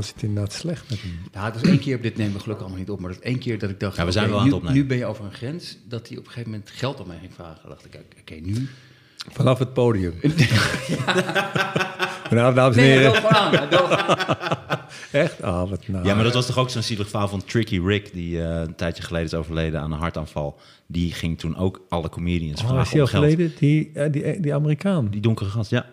was het inderdaad slecht met hem. Ja, het was één keer, dit nemen we gelukkig allemaal niet op, maar dat één keer dat ik dacht, Ja, we zijn wel aan het nu, opnemen. nu ben je over een grens, dat hij op een gegeven moment geld op mij ging vragen. Dan dacht ik, oké, nu... Vanaf het podium. nou, dames en heren. aan. aan. Echt? Ah, wat nou. Ja, maar dat was toch ook zo'n zielig verhaal van Tricky Rick, die eh, een tijdje geleden is overleden aan een hartaanval. Die ging toen ook alle comedians Oh, vragen is die om geld. geleden? Die, eh, die, die Amerikaan. Die donkere gast, ja.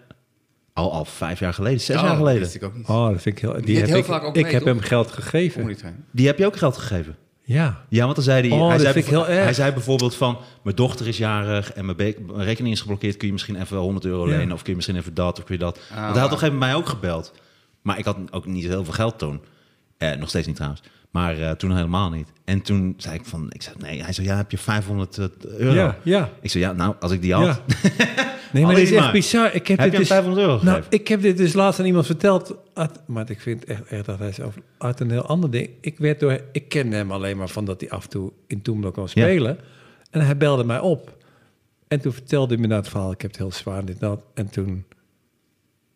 Al, al vijf jaar geleden, zes Oh, jaar dat geleden. wist ik ook niet. Oh, dat vind ik heel... Die heb heel ik, vaak ook ik heb hem geld gegeven. Die heb je ook geld gegeven? Ja. Ja, want dan zei hij... Oh, hij, dat zei heel erg. hij zei bijvoorbeeld van... Mijn dochter is jarig en mijn, rekening is geblokkeerd. Kun je misschien even 100 euro Ja. lenen? Of kun je misschien even dat of kun je dat? Ah, want hij had toch even mij ook gebeld. Maar ik had ook niet heel veel geld toen. Eh, nog steeds niet trouwens. Maar eh, toen helemaal niet. En toen zei ik van... Ik zei, nee. Hij zei, ja, heb je 500 euro? Ja, ja. Ik zei, ja, nou, als ik die had... Ja. Nee, maar dit is echt maar. bizar. Ik heb, Heb dit dus, 500 euro Nou, gegeven? ik heb dit dus laatst aan iemand verteld. Uit, maar ik vind echt, echt dat hij is over, uit een heel ander ding. Ik, werd door, ik kende hem alleen maar van dat hij af en toe in Toemelo kon spelen. En hij belde mij op. En toen vertelde hij me nou het verhaal. Ik heb het heel zwaar dit dat. En toen, en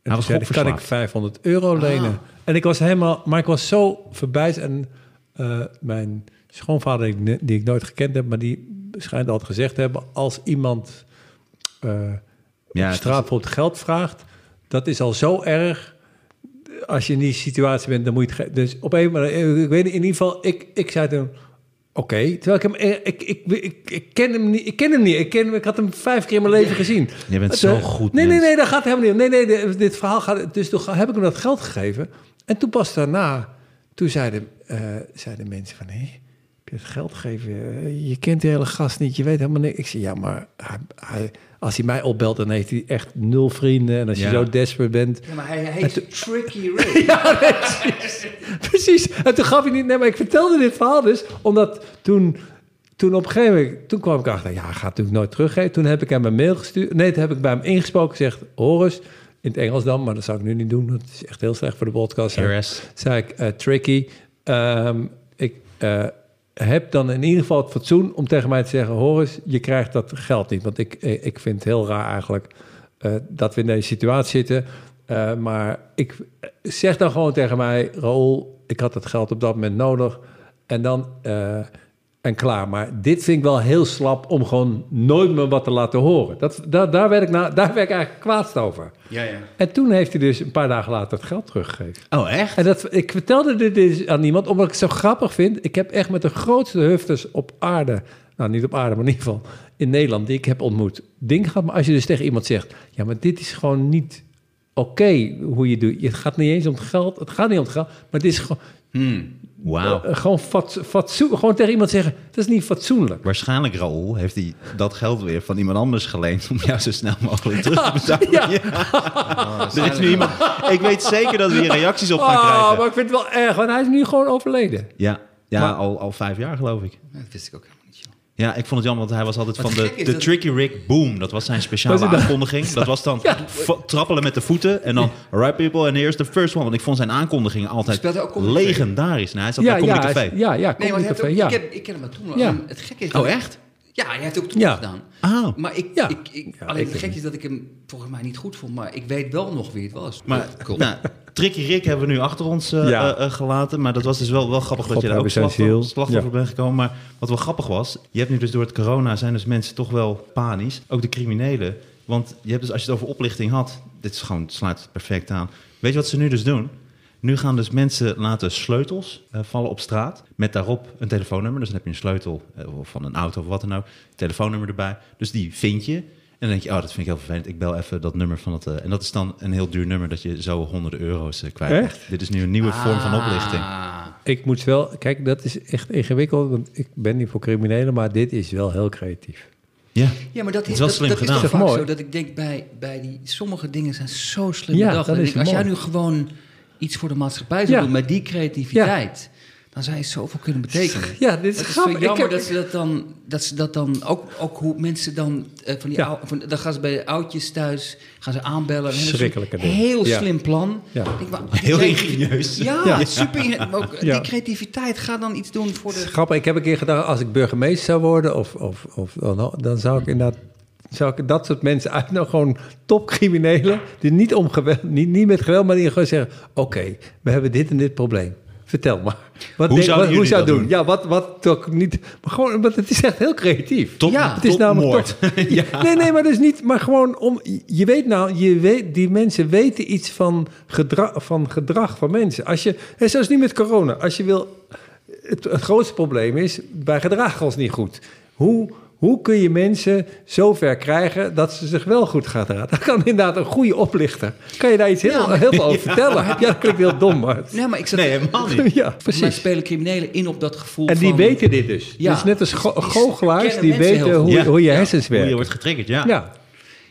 toen was zei hij, kan ik gokverslaafd. 500 euro lenen? En ik was helemaal... Maar ik was zo verbijsterd. En eh, mijn schoonvader, die, ik ne- die ik nooit gekend heb... maar die schijnt altijd gezegd te hebben... als iemand... eh, Ja, op het straat bijvoorbeeld geld vraagt, dat is al zo erg. Als je in die situatie bent, dan moet je het... Dus op een manier, ik weet in ieder geval, ik, ik zei toen... Oké, terwijl ik hem... eh, Ik, ik, ik, ik, ken hem niet, ik ken hem niet. Ik, ken hem, ik had hem vijf keer in mijn leven gezien. Je bent Het, zo goed Nee, nee, nee, dat gaat helemaal niet. Nee, nee, dit- dit verhaal gaat... Dus toen heb ik hem dat geld gegeven. En toen pas daarna, toen zeiden, eh, zeiden mensen van... Hé, heb je het geld gegeven? Eh, Je kent de hele gast niet, je weet helemaal niks. Ik zei, ja, maar hij, hij- als hij mij opbelt, dan heeft hij echt nul vrienden. En als je zo desperate bent... Ja, maar hij, hij is Tricky Rick. Ja, nee, precies. precies. En toen gaf hij niet... Nee, maar ik vertelde dit verhaal dus, omdat toen... Toen op een gegeven moment, toen kwam ik achter, ja, hij gaat natuurlijk nooit teruggeven. Toen heb ik hem een mail gestuurd. Nee, toen heb ik bij hem ingesproken gezegd, Horus, in het Engels dan, maar dat zou ik nu niet doen. Dat is echt heel slecht voor de podcast. Zei, RS. zei ik, eh, tricky. Ehm, ik eh, heb dan in ieder geval het fatsoen om tegen mij te zeggen, Horus, je krijgt dat geld niet. Want ik, eh, ik vind het heel raar eigenlijk dat we in deze situatie zitten. Maar ik zeg dan gewoon tegen mij, Raoul, ik had dat geld op dat moment nodig. En dan, en klaar. Maar dit vind ik wel heel slap om gewoon nooit meer wat te laten horen. Dat, daar, daar, werd ik na, daar werd ik eigenlijk kwaadst over. Ja, ja. En toen heeft hij dus een paar dagen later het geld teruggegeven. Oh, echt? En dat, ik vertelde dit dus aan niemand, omdat ik het zo grappig vind. Ik heb echt met de grootste hufters op aarde, nou niet op aarde, maar in ieder geval in Nederland, die ik heb ontmoet, ding gehad. Maar als je dus tegen iemand zegt, ja, maar dit is gewoon niet oké hoe je doet. Het gaat niet eens om het geld, het gaat niet om het geld, maar het is gewoon, Hmm. Wauw. eh, gewoon, fat, fatsoen, gewoon tegen iemand zeggen, dat is niet fatsoenlijk. Waarschijnlijk, Raoul, heeft hij dat geld weer van iemand anders geleend... om jou zo snel mogelijk terug te betalen. Ja. Er is nu iemand... Ik weet zeker dat we hier reacties op gaan Oh, krijgen. maar ik vind het wel erg, want hij is nu gewoon overleden. Ja, ja Maar- al, al vijf jaar geloof ik. Dat wist ik ook. Ja, ik vond het jammer, want hij was altijd Wat van de, de dat- Tricky Rick Boom. Dat was zijn speciale aankondiging. Dat was dan Ja. trappelen met de voeten en dan... Alright people, and here's the first one. Want ik vond zijn aankondigingen altijd legendarisch. Nou, hij zat Ja, bij Comedy ja, Café. ja, ja, Nee, Café, ook, ja. ik, ken hem maar toen. Ja. En Het gekke is... Oh, dat- echt? Ja, hij heeft ook toen Ja. gedaan. Oh. Maar ik, Ja. ik, ik, Ja, alleen ik het gek is dat ik hem volgens mij niet goed vond. Maar ik weet wel nog wie het was. Maar cool. nou, Tricky Rick hebben we nu achter ons eh, Ja. eh, eh, gelaten. Maar dat was dus wel, wel grappig dat je daar ook slachtoffer, slachtoffer Ja. bent gekomen. Maar wat wel grappig was, je hebt nu dus door het corona zijn dus mensen toch wel panisch. Ook de criminelen. Want je hebt dus, als je het over oplichting had, dit is gewoon, het perfect aan. Weet je wat ze nu dus doen? Nu gaan dus mensen laten sleutels vallen op straat met daarop een telefoonnummer. Dus dan heb je een sleutel van een auto of wat dan ook, telefoonnummer erbij. Dus die vind je. En dan denk je, oh, dat vind ik heel vervelend. Ik bel even dat nummer van het... eh, en dat is dan een heel duur nummer dat je zo honderden euro's eh, kwijt. Echt? Dit is nu een nieuwe vorm van oplichting. Ah. Ik moet wel, kijk, dat is echt ingewikkeld, want ik ben niet voor criminelen, maar dit is wel heel creatief. Ja. Ja, maar dat Het is, is wel dat, slim dat gedaan. is toch vaak mooi. zo dat ik denk bij, bij die sommige dingen zijn zo slim Ja, bedacht. dat is als jij nu gewoon iets voor de maatschappij zou Ja. doen met die creativiteit, dan zou je zoveel kunnen betekenen. Ja, dit is Het is grappig. jammer heb- dat ze dat dan, dat ze dat dan ook, ook hoe mensen dan eh, van die Ja. ou- van, dan gaan ze bij de oudjes thuis, gaan ze aanbellen. Schrikkelijke een dingen. Heel Ja. slim plan. Ja. Ik denk, maar Heel ingenieus. Ja, Ja. super. ook Ja. Die creativiteit, ga dan iets doen voor de. Grappig, ik heb een keer gedacht, als ik burgemeester zou worden, of, of, of dan, dan zou ik inderdaad zou ik dat soort mensen uit, nou gewoon topcriminelen, die niet, om geweld, niet, niet met geweld, maar die gewoon zeggen: Oké, we hebben dit en dit probleem. Vertel maar. Wat Hoe zouden zou dat doen? doen? Ja, wat, wat toch niet. Maar gewoon, want het is echt heel creatief. Top, Ja, Het is namelijk ja. Nee, nee, maar dus niet. Maar gewoon om. Je weet nou, je weet, die mensen weten iets van gedrag van, gedrag van mensen. Als je, en zoals niet met corona. Als je wil. Het, het grootste probleem is. Wij gedragen ons niet goed. Hoe, hoe kun je mensen zo ver krijgen dat ze zich wel goed gaan dragen? Dat kan inderdaad een goede oplichter. Kan je daar iets heel, Ja, maar- heel veel over vertellen? Ja, dat klinkt heel dom, maar. Nee, maar ik zat... Nee, helemaal niet. Ja, Maar precies. spelen criminelen in op dat gevoel En die van... weten dit dus. Ja. dus net als goochelaars, die weten hoe, hoe je Ja. hersens Hoe je wordt getriggerd, ja.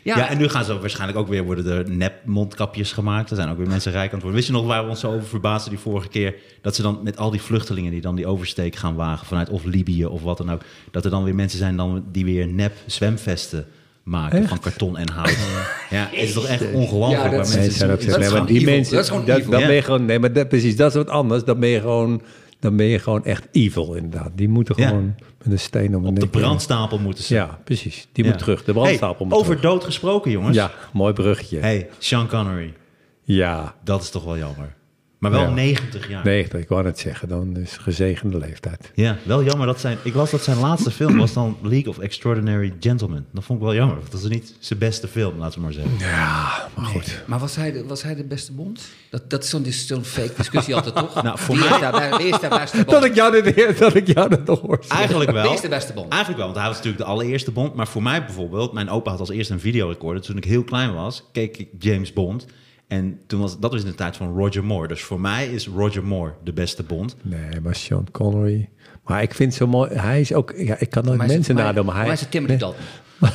Ja. En nu gaan ze waarschijnlijk ook weer worden er nep mondkapjes gemaakt. Er zijn ook weer mensen rijk aan het worden. Wist je nog waar we ons zo over verbaasden die vorige keer? Dat ze dan met al die vluchtelingen die dan die oversteek gaan wagen vanuit of Libië of wat dan ook. Dat er dan weer mensen zijn dan die weer nep zwemvesten maken Echt? van karton en hout. ja, het is toch echt ongelooflijk Ja, dat waar mensen dat is nee, maar gewoon die evil. mensen, Dat is gewoon dat, evil. dat Ja. ben je gewoon, nee, maar dat, precies, dat is wat anders. Dan ben je gewoon, dan ben je gewoon echt evil inderdaad. Die moeten Ja. Met een steen om op de brandstapel moeten ze. Ja, precies. Die Ja. moet terug. De brandstapel Hey, moet over terug. dood gesproken, jongens. Ja, mooi bruggetje. Hey, Sean Connery. Ja, Dat is toch wel jammer. Maar wel Ja. 90 jaar. nee, ik wou net zeggen, dan is gezegende leeftijd. Ja, wel jammer dat zijn. Ik las dat zijn laatste film was dan League of Extraordinary Gentlemen. Dat vond ik wel jammer. Dat is niet zijn beste film, laten we maar zeggen. Ja, maar goed. Maar was hij de, was hij de beste bond? Dat, dat is zo'n zo'n fake discussie altijd, toch? Nou, voor wie, mij- is daar, wie is daar beste bond? Dat ik jou dit, dat ik jou dat hoor. Eigenlijk wel. Wie is de beste bond? Eigenlijk wel, want hij was natuurlijk de allereerste Bond. Maar voor mij bijvoorbeeld, mijn opa had als eerste een videorecorder. Toen ik heel klein was, keek ik James Bond. En toen was, dat was in de tijd van Roger Moore. Dus voor mij is Roger Moore de beste Bond. Nee, maar Sean Connery. Maar ik vind het zo mooi. Hij is ook. Ja, ik kan nooit Maar het- mensen maar- nadoen, maar hij. Maar is het Timothy nee, Dalton?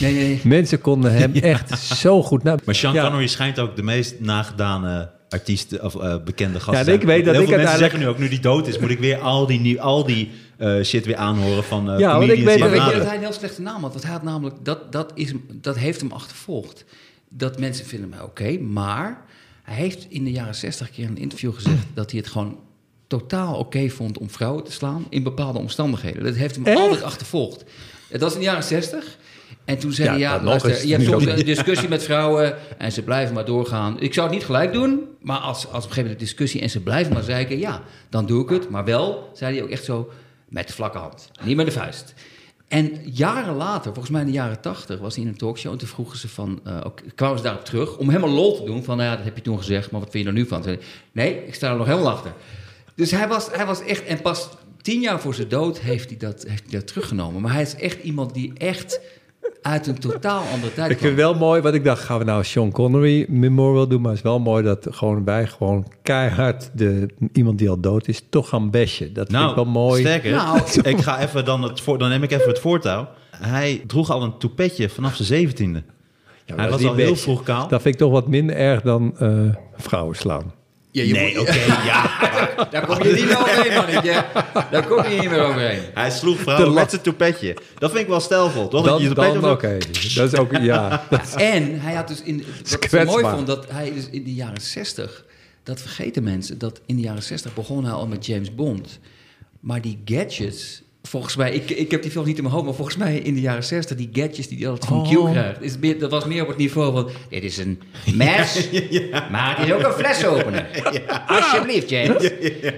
Nee, nee, nee. Mensen konden hem echt zo goed na. Maar Sean Ja. Connery schijnt ook de meest nagedane artiest of eh, bekende gast Ja, te zijn. ik weet dat Heel ik veel mensen uiteindelijk- zeggen nu ook, nu die dood is, moet ik weer al die, nieuw- al die eh, shit weer aanhoren van eh Ja, want ik weet Maar weet dat hij een heel slechte naam had? Want hij had namelijk, dat, dat, is, dat heeft hem achtervolgd. Dat mensen vinden mij oké, maar hij heeft in de jaren zestig keer in een interview gezegd dat hij het gewoon totaal oké vond om vrouwen te slaan in bepaalde omstandigheden. Dat heeft hem Echt? altijd achtervolgd. Het was in de jaren zestig. En toen zei Ja, hij, ja, nog luister, je hebt soms een discussie met vrouwen en ze blijven maar doorgaan. Ik zou het niet gelijk doen, maar als, als op een gegeven moment een discussie en ze blijven maar zeiken, ja, dan doe ik het. Maar wel, zei hij ook echt zo, met de vlakke hand, niet met de vuist. En jaren later, volgens mij in de jaren tachtig, was hij in een talkshow. En toen vroegen ze van, ook, kwamen ze daarop terug om helemaal lol te doen. Van, nou ja, dat heb je toen gezegd, maar wat vind je er nu van? Zei nee, ik sta er nog helemaal achter. Dus hij was, hij was echt, en pas tien jaar voor zijn dood heeft hij, dat, heeft hij dat teruggenomen. Maar hij is echt iemand die echt uit een totaal andere tijd Ik vind het wel mooi, wat ik dacht, gaan we nou Sean Connery memorial doen, maar het is wel mooi dat gewoon wij gewoon keihard de, iemand die al dood is, toch gaan bashen. Dat vind ik wel mooi. Nou, sterker, Nou. ik ga even dan, het voor, dan neem ik even het voortouw. Hij droeg al een toepetje vanaf zijn zeventiende. Ja, Hij was al heel vroeg kaal. Dat vind ik toch wat minder erg dan eh, vrouwen slaan. Ja, je nee, moet- oké, ja. Daar kom je niet meer overheen, mannetje. Daar kom je niet meer overheen. Hij sloeg vrouwen met zijn toepetje. Dat vind ik wel stijlvol, toch? Dat Dan, oké. Dat is ook, ja. En hij had dus in. Wat ik mooi vond, dat hij dus in de jaren 60. Dat vergeten mensen. Dat in de jaren 60 begon hij al met James Bond. Maar die gadgets. Volgens mij, ik, ik heb die film niet in mijn hoofd, maar volgens mij in de jaren 60, die gadgets die hij altijd van Q Oh. krijgt, is meer, dat was meer op het niveau van: dit is een mes, maar het is ook een flesopener. Alsjeblieft, James.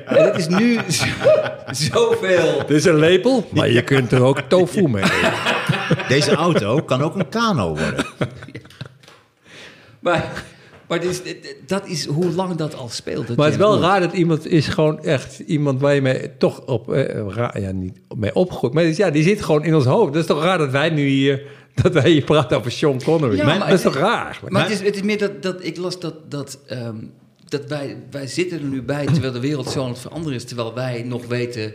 En dat is nu zo- zoveel. Dit is een lepel, maar je kunt er ook tofu mee. Deze auto kan ook een kano worden. Maar, maar is, dat is hoe lang dat al speelt. dat Maar het is wel raar dat iemand is gewoon echt iemand waar je mee toch op, eh, ra- ja, niet mee opgroeit. Maar ja, die zit gewoon in ons hoofd. Dat is toch raar dat wij nu hier, dat wij hier praten over Sean Connery. Ja, Maar maar dat is toch raar? eigenlijk? Maar het is, het is meer dat, dat ik las dat, dat, ehm, dat wij, wij zitten er nu bij terwijl de wereld zo aan het veranderen is. Terwijl wij nog weten.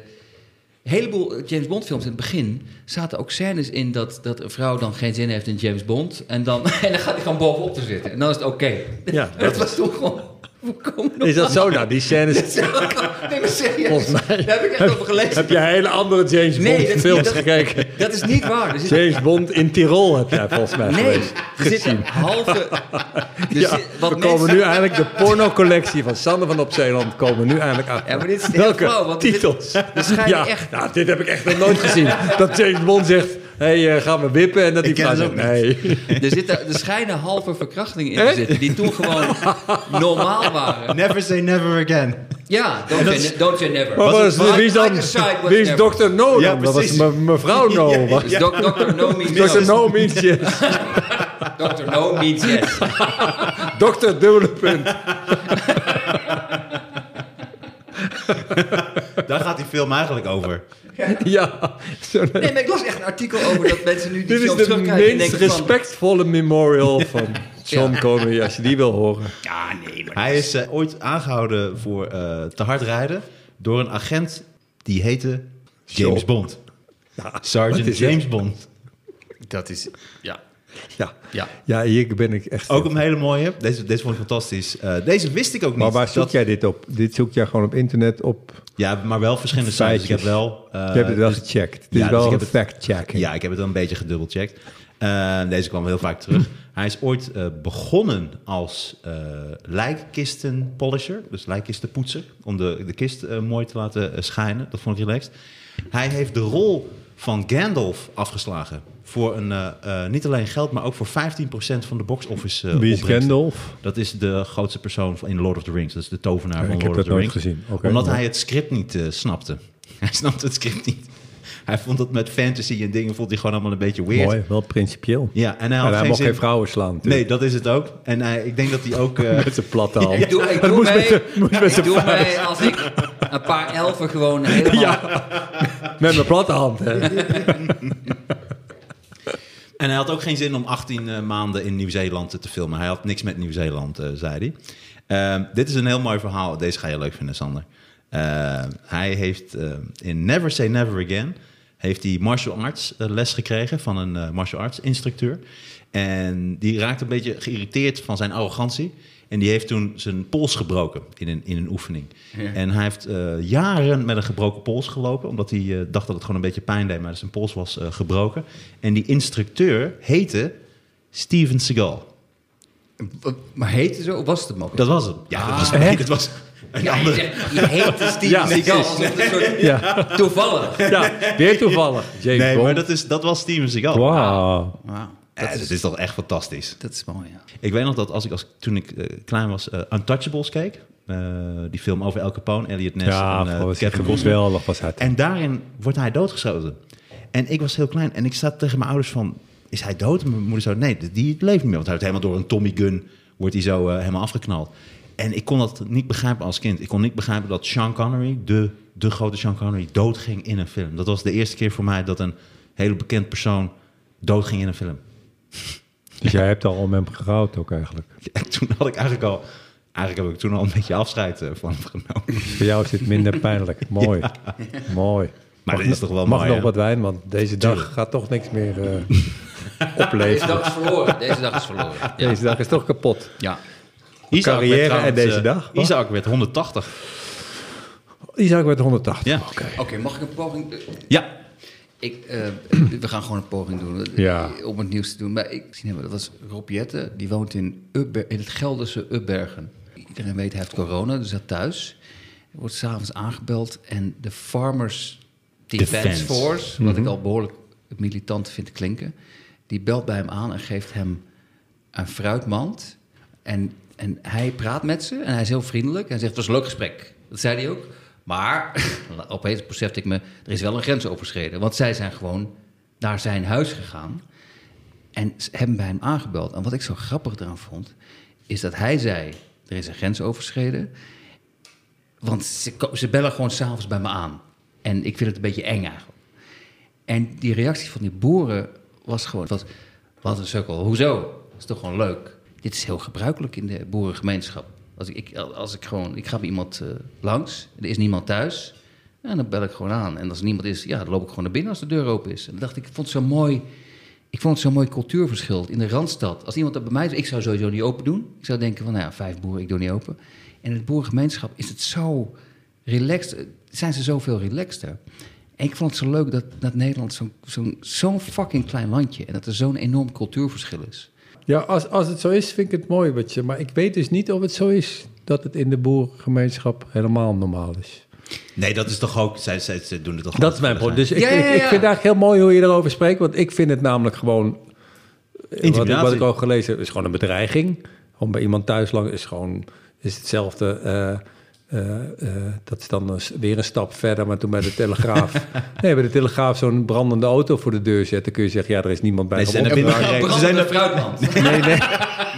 Een heleboel James Bond films in het begin zaten ook scènes in dat, dat een vrouw dan geen zin heeft in James Bond. En dan, en dan gaat hij gewoon bovenop te zitten. En dan is het oké. Ja, dat was toch gewoon Is dat zo? Nou, die scènes... normaal. Nee, maar serieus. Volgens mij- Daar heb ik echt over gelezen. Heb je hele andere James Nee, Bond dat is films dat- gekeken? Dat is niet waar. Zit- James Bond in Tirol heb jij volgens mij Nee, geweest. er zit een halve... er Ja, wat we mensen- komen nu eindelijk de pornocollectie van Sander van Op Zeeland komen nu eindelijk aan. Ja, maar dit is Welke flauw, want dit- titels? ja, echt- nou, dit heb ik echt nog nooit gezien. Dat James Bond zegt, hey, eh, gaan we wippen? En dat die vrouw zegt, ook nee. Er, zitten, er schijnen halve verkrachtingen in te zitten die toen gewoon normaal waren. Never say never again. Ja, don't, say, is- don't say never. Maar Was was- wie is dan? Wie. Dr. No Ja, dan? Dat was mevrouw No. Ja, ja. Dr. No means Dr. yes. No means yes. Dr. No means yes. Dr. dubbele punt. Daar gaat die film eigenlijk over. Ja, zo, Nee, maar ik las echt een artikel over dat mensen nu die dit is film de van... respectvolle memorial van John Ja. Connery, als je die wil horen. Ja, nee, maar... Hij is eh, ooit aangehouden voor eh, te hard rijden door een agent die heette James. Bond. wat Sergeant James Bond. Dat is... Ja. Ja. Ja. ja, hier ben ik echt... Ook een hele mooie. Deze, deze vond ik fantastisch. Eh, deze wist ik ook niet. maar waar zoek Dat- jij dit op? Dit zoek jij gewoon op internet op... Ja, maar wel verschillende sites. Ik heb wel... eh, je hebt het wel dus- gecheckt. Het ja, is dus wel ik een heb het- fact-checking. Ja, ik heb het wel een beetje gedubbelcheckt. Eh, deze kwam heel vaak terug. Hij is ooit eh, begonnen als eh lijkkistenpolisher, dus lijkkistenpoetser, om de, de kist eh, mooi te laten eh, schijnen. Dat vond ik relaxed. Hij heeft de rol van Gandalf afgeslagen voor een, eh, eh, niet alleen geld, maar ook voor 15% van de box-office eh Wie is opbrengst. Gandalf? Dat is de grootste persoon van- in Lord of the Rings. Dat is de tovenaar Ja, van ik Lord heb of dat the nooit Rings. gezien. Omdat maar- hij het script niet eh, snapte. Hij snapte het script niet. Hij vond het met fantasy en dingen vond hij gewoon allemaal een beetje weird. Mooi, wel principieel. Ja, en hij En had hij geen mocht zin... geen vrouwen slaan. Nee, dat is het ook. En hij, ik denk dat hij ook... eh, Met zijn platte hand. Ik doe, ik Het doe moest mee, met de- moest met ik zijn doe mee als ik een paar elfen gewoon helemaal... Met mijn platte hand, hè. En hij had ook geen zin om 18 eh, maanden in Nieuw-Zeeland te filmen. Hij had niks met Nieuw-Zeeland, eh, zei hij. Ehm, dit is een heel mooi verhaal. Deze ga je leuk vinden, Sander. Ehm, hij heeft eh, in Never Say Never Again... heeft hij martial arts les gekregen van een martial arts instructeur. En die raakte een beetje geïrriteerd van zijn arrogantie. En die heeft toen zijn pols gebroken in een, in een oefening. En hij heeft eh, jaren met een gebroken pols gelopen... omdat hij eh, dacht dat het gewoon een beetje pijn deed... maar zijn pols was eh, gebroken. En die instructeur heette Steven Seagal. Maar heette zo? Was het hem ook? Dat was hem. Ja, dat was, Ah, nee, dat was een ja, andere... je heette Steven Ja, Seagal. soort Ja, toevallig. ja weer toevallig. James Nee, Bond. maar dat, is, dat was Steven Seagal. Wauw. Wauw, Ja, dat, is, toch echt fantastisch. dat is mooi, ja. Ik weet nog dat als ik, als, toen ik eh, klein was eh, Untouchables keek. eh, die film over El Capone, Elliot Ness Ja, en eh, was Kevin Costner. geweldig was hij. En daarin wordt hij doodgeschoten. En ik was heel klein en ik zat tegen mijn ouders van... Is hij dood? En mijn moeder zo, nee, die leeft niet meer. Want hij wordt helemaal door een Tommy gun wordt hij zo eh, helemaal afgeknald. En ik kon dat niet begrijpen als kind. Ik kon niet begrijpen dat Sean Connery, de, de grote Sean Connery, doodging in een film. Dat was de eerste keer voor mij dat een hele bekend persoon doodging in een film. Dus jij hebt al om hem gerouwd ook eigenlijk. En toen had ik eigenlijk al... Eigenlijk heb ik toen al een beetje afscheid eh, van hem genomen. Voor jou is dit minder pijnlijk. Mooi. Mooi. Maar Mag is toch wel Mag mooi, nog hè? wat wijn, want deze dag Tuurlijk. gaat toch niks meer eh, Deze opleveren. dag is verloren. Deze dag is verloren. Ja. Deze dag is toch kapot. ja. Isaac carrière werd en deze eh, dag, wat? Isaac werd 180. Isaac werd 180. Ja. Oké, mag ik een poging... Ja. Ik, eh, we gaan gewoon een poging doen eh, Ja. om het nieuws te doen. Maar ik zie dat was Rob Jette, die woont in, het Gelderse Ubbergen. Iedereen weet, hij heeft corona, dus dat thuis. Hij wordt s'avonds aangebeld en de Farmers Defense, Defense. Force, wat ik al behoorlijk militant vind klinken, die belt bij hem aan en geeft hem een fruitmand. En, en hij praat met ze en hij is heel vriendelijk en zegt, het was een leuk gesprek. Dat zei hij ook. Maar opeens besefte ik me, er is wel een grens overschreden. Want zij zijn gewoon naar zijn huis gegaan en hebben bij hem aangebeld. En wat ik zo grappig eraan vond, is dat hij zei, er is een grens overschreden. Want ze, ze bellen gewoon s'avonds bij me aan. En ik vind het een beetje eng eigenlijk. En die reactie van die boeren was gewoon... Was, wat een sukkel. Hoezo? Dat is toch gewoon leuk? Dit is heel gebruikelijk in de boerengemeenschap. Als ik, als ik gewoon... Ik ga bij iemand eh, langs. Er is niemand thuis. En dan bel ik gewoon aan. En als er niemand is, ja, dan loop ik gewoon naar binnen als de deur open is. En dan dacht ik, ik vond het zo mooi... Ik vond het zo'n mooi cultuurverschil in de Randstad. Als iemand dat bij mij is, ik zou sowieso niet open doen. Ik zou denken van, nou ja, vijf boeren, ik doe niet open. En in het boerengemeenschap is het zo relaxed, eh, zijn ze zoveel relaxter. En ik vond het zo leuk dat, dat Nederland zo'n zo'n zo'n fucking klein landje... en dat er zo'n enorm cultuurverschil is. Ja, als, als het zo is, vind ik het mooi. Wat je, maar ik weet dus niet of het zo is dat het in de boerengemeenschap helemaal normaal is. Nee, dat is toch ook... Zij, zij, zij doen het toch Dat is mijn probleem. Dus ik, Ja, ja, ja. ik, ik vind het eigenlijk heel mooi hoe je erover spreekt. Want ik vind het namelijk gewoon... Wat wat ik ook gelezen heb, is gewoon een bedreiging. Gewoon bij iemand thuis lang is gewoon... Is hetzelfde... eh, eh, eh, dat is dan weer een stap verder, maar toen bij de Telegraaf... nee, bij de Telegraaf zo'n brandende auto voor de deur zetten... kun je zeggen, ja, er is niemand bij Nee, ze zijn naar binnen gereden. Ze zijn er- fruitmand. Nee, nee.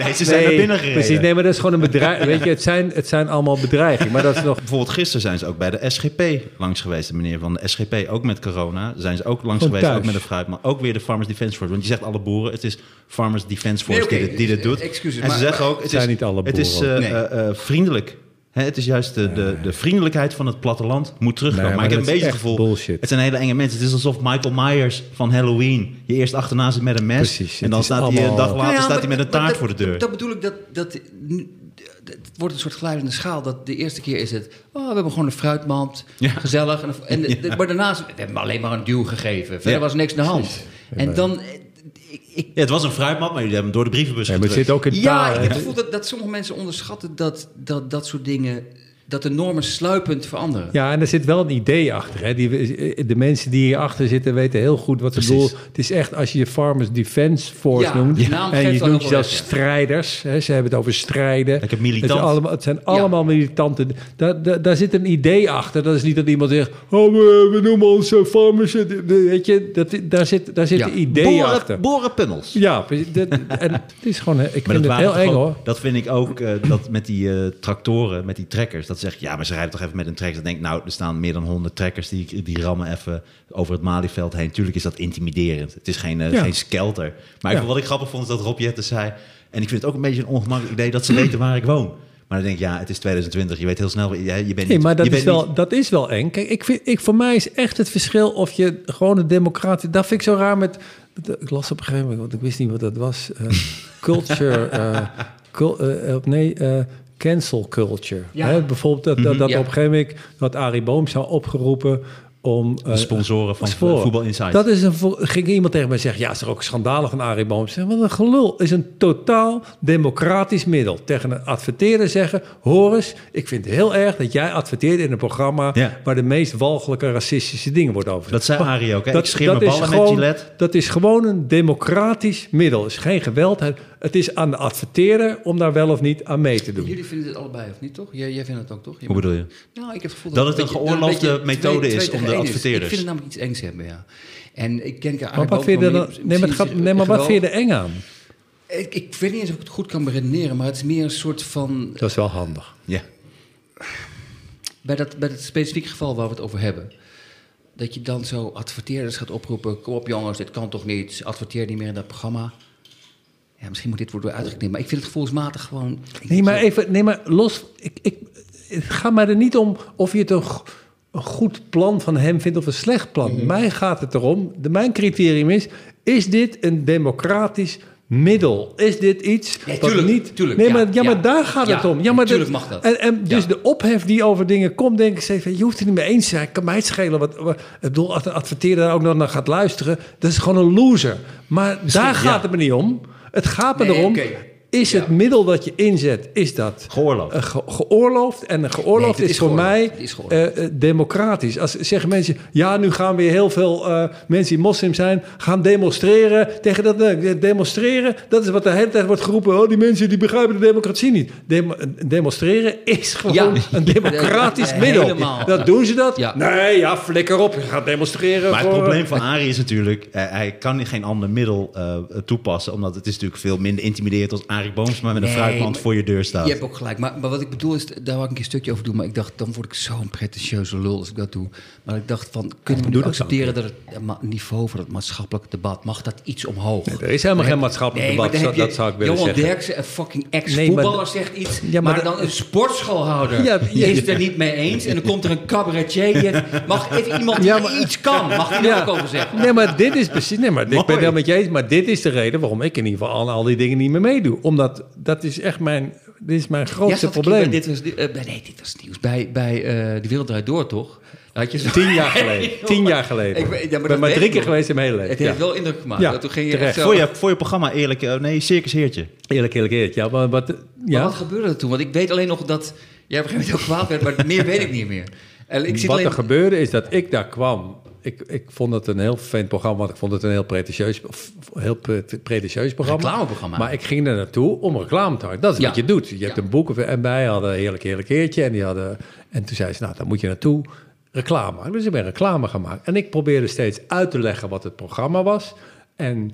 Nee, ze zijn naar binnen gereden. Precies, nee, maar dat is gewoon een bedreiging. Weet je, het zijn, het zijn allemaal bedreigingen. Maar dat is nog... Bijvoorbeeld gisteren zijn ze ook bij de SGP langs geweest. De meneer van de SGP, ook met corona. Zijn ze ook langs geweest, thuis. ook met de fruit. Maar ook weer de Farmers Defence Force. Want je zegt alle boeren, het is Farmers Defence Force Nee, die, dit, die dit doet. excuses, en ze maar- zeggen ook, het zijn is, niet alle het is boeren. eh, Nee. eh, eh, vriendelijk. Hè, het is juist de, de, de vriendelijkheid van het platteland moet terugkomen. Nee, maar, maar ik heb een beetje het gevoel, bullshit. het zijn hele enge mensen. Het is alsof Michael Myers van Halloween je eerst achterna zit met een mes. Precies, en dan staat hij een dag later Nou ja, staat hij met een taart dat- voor de deur. Dat bedoel ik, dat, dat, het wordt een soort glijdende schaal. Dat de eerste keer is het, oh, we hebben gewoon een fruitmand, Ja. gezellig. En, en, Maar daarnaast, we hebben alleen maar een duw gegeven. Verder Ja. was niks aan de hand. En dan, ik, ik, ja, het was een fruitmand, maar jullie hebben hem door de brievenbus Ja, maar het zit ook in ja, taal. ik hè. heb het gevoel dat, dat sommige mensen onderschatten dat, dat dat soort dingen, dat de normen sluipend veranderen. Ja, en er zit wel een idee achter. Hè. Die, de mensen die hierachter zitten weten heel goed wat ze Precies. bedoelen. Het is echt, als je je Farmers Defence Force Ja, noemt... naam en je al noemt jezelf ja. strijders. Hè. Ze hebben het over strijden. Lekker militant. Het, is allemaal, het zijn allemaal militanten. Daar, daar, daar zit een idee achter. Dat is niet dat iemand zegt... Oh, we, we noemen ons eh, Farmers... eh, Weet je, dat, daar zit, daar zit Ja. een idee achter. Boren, borenpunnels. Ja. Dat- en het is gewoon... Ik Maar vind het heel eng, hoor. dat vind ik ook, eh, dat met die eh, tractoren, met die trekkers. Dat zeg ja, maar ze rijden toch even met een trekker. Dan denk ik, nou, er staan meer dan 100 trekkers die, die rammen even over het Malieveld heen. Tuurlijk is dat intimiderend. Het is geen, eh, Ja. geen skelter. Maar Ja. ik, wat ik grappig vond, is dat Rob Jetten zei... En ik vind het ook een beetje een ongemakkelijk idee dat ze weten waar ik woon. Maar dan denk ik, ja, het is 2020. Je weet heel snel, je, je bent niet... Nee, maar dat is, wel, niet- dat is wel eng. Kijk, ik vind, ik, voor mij is echt het verschil of je gewoon een democratie... Dat vind ik zo raar met... Ik las op een gegeven moment, want ik wist niet wat dat was. eh, culture... cul- eh, nee, cancel culture. Ja. Hè, bijvoorbeeld dat, dat, dat Ja. op een gegeven moment... dat Arie Boom zou opgeroepen om... eh, de sponsoren van Sponsoren. Voetbal Insight. Dat is een, ging iemand tegen mij zeggen, ja, is er ook schandalen van Arie Boom? Zeg, wat een gelul. is een totaal democratisch middel. Tegen een adverteerder zeggen, hoor eens, ik vind het heel erg dat jij adverteert in een programma Ja. waar de meest walgelijke racistische dingen worden over. Dat zei Arie ook, hè? Ik scheer mijn is ballen met gewoon- Gillette. Dat is gewoon een democratisch middel. Het is geen geweld. Het- is aan de adverteerder om daar wel of niet aan mee te doen. Jullie vinden het allebei, of niet, toch? Jij, jij vindt het ook, toch? Je Hoe bedoel je? Nou, ik heb het gevoel Dat het een beetje- geoorloofde dat beetje methode twee- is twee om de adverteerders. Ik vind het namelijk iets engs hebben, ja. En ik denk... Maar wat vind je er dan, nee, maar, het gaat, nee, maar wat vind je er eng aan? Ik, ik weet niet eens of ik het goed kan beredeneren, maar het is meer een soort van... Dat is wel handig. Ja. Bij dat, bij dat specifieke geval waar we het over hebben... dat je dan zo adverteerders gaat oproepen... kom op jongens, dit kan toch niet? Adverteer niet meer in dat programma. Ja, misschien moet dit worden uitgeknipt, maar ik vind het gevoelsmatig gewoon... Nee, maar even, nee, maar los. Ik, ik, het gaat mij er niet om of je het een, een goed plan van hem vindt of een slecht plan. Mhm. Mij gaat het erom. De, mijn criterium is: is dit een democratisch middel? Is dit iets Nee, wat tuurlijk, niet? tuurlijk, nee, ja, maar, ja, ja. maar daar gaat Ja, het om. Ja, maar tuurlijk mag dat. En, en dus de ophef die over dingen komt, denk ik steeds van, je hoeft het niet mee eens te zijn. Kan mij het schelen. Wat, wat, ik bedoel, als adverteerder daar ook nog naar gaat luisteren, dat is gewoon een loser. Maar daar gaat het me niet om. Het gaat me Nee, erom. Is Ja. het middel dat je inzet, is dat Geoorloofd. eh, ge- geoorloofd? En een geoorloofd Nee, is, is voor geoorloofd. mij is eh, eh, democratisch. Als zeggen mensen, ja, nu gaan weer heel veel eh, mensen die moslim zijn, gaan demonstreren tegen dat. demonstreren, dat is wat de hele tijd wordt geroepen. Oh, die mensen die begrijpen de democratie niet. Demo- demonstreren is gewoon Ja. een democratisch Ja, middel. helemaal. Dat doen ze dat? Ja. Nee, ja, flikker op. Je gaat demonstreren. Maar het probleem van Arie is natuurlijk, hij kan geen ander middel eh, toepassen, omdat het is natuurlijk veel minder intimiderend als Arie Boomsma met een Nee, fruitmand voor je deur staat. Je hebt ook gelijk. Maar, maar wat ik bedoel is, daar wou ik een stukje over doen. Maar ik dacht, dan word ik zo'n pretentieuze lul als ik dat doe. Maar ik dacht van, kunnen we nu dat accepteren dat het niveau van het maatschappelijk debat, mag dat iets omhoog? Er is helemaal geen maatschappelijk debat, dat je zou ik willen Johan zeggen. Derksen, een fucking ex-voetballer, zegt iets. Ja, maar maar, dat- dan een sportschoolhouder Ja, ja. is het er niet mee eens. En dan komt er een cabaretier. die het- Mag even iemand die Ja, maar- iets kan, mag die daar Ja. ook over zeggen? Nee, maar dit is precies. Nee, maar ik ben wel met je eens. Maar dit is de reden waarom ik in ieder geval aan al die dingen niet meer meedoe. Omdat dat is echt mijn. Dit is mijn Ja, grootste hier probleem. Bij, dit was, eh, bij, nee, dit was nieuws. Bij, bij eh, De Wereld Draait Door, toch? Had je zo- Tien jaar geleden. Tien jaar geleden. Ik weet- ja, maar ik ben maar drie keer geweest in mijn hele Het leven. heeft Ja. wel indruk gemaakt. Ja, Toen ging je terecht. echt zo- Voor, je, voor je programma eerlijk, eh, nee, Circus Heertje. Eerlijk, eerlijk, eerlijk. Ja, maar wat. Maar Ja. wat gebeurde er toen? Want ik weet alleen nog dat jij op een gegeven moment heel kwaad werd, maar meer weet ik niet meer. En ik zit Wat alleen- er gebeurde is dat ik daar kwam. Ik, ik vond het een heel vervelend programma, want ik vond het een heel pretentieus, heel pre- pretentieus programma. Reclameprogramma. Maar ik ging er naartoe om reclame te maken. Dat is Ja. wat je doet. Je hebt een boek en wij hadden een heerlijk, heerlijk keertje. En, die hadden, en toen zei ze, nou, dan moet je naartoe reclame maken. Dus ik ben reclame maken. En ik probeerde steeds uit te leggen wat het programma was. En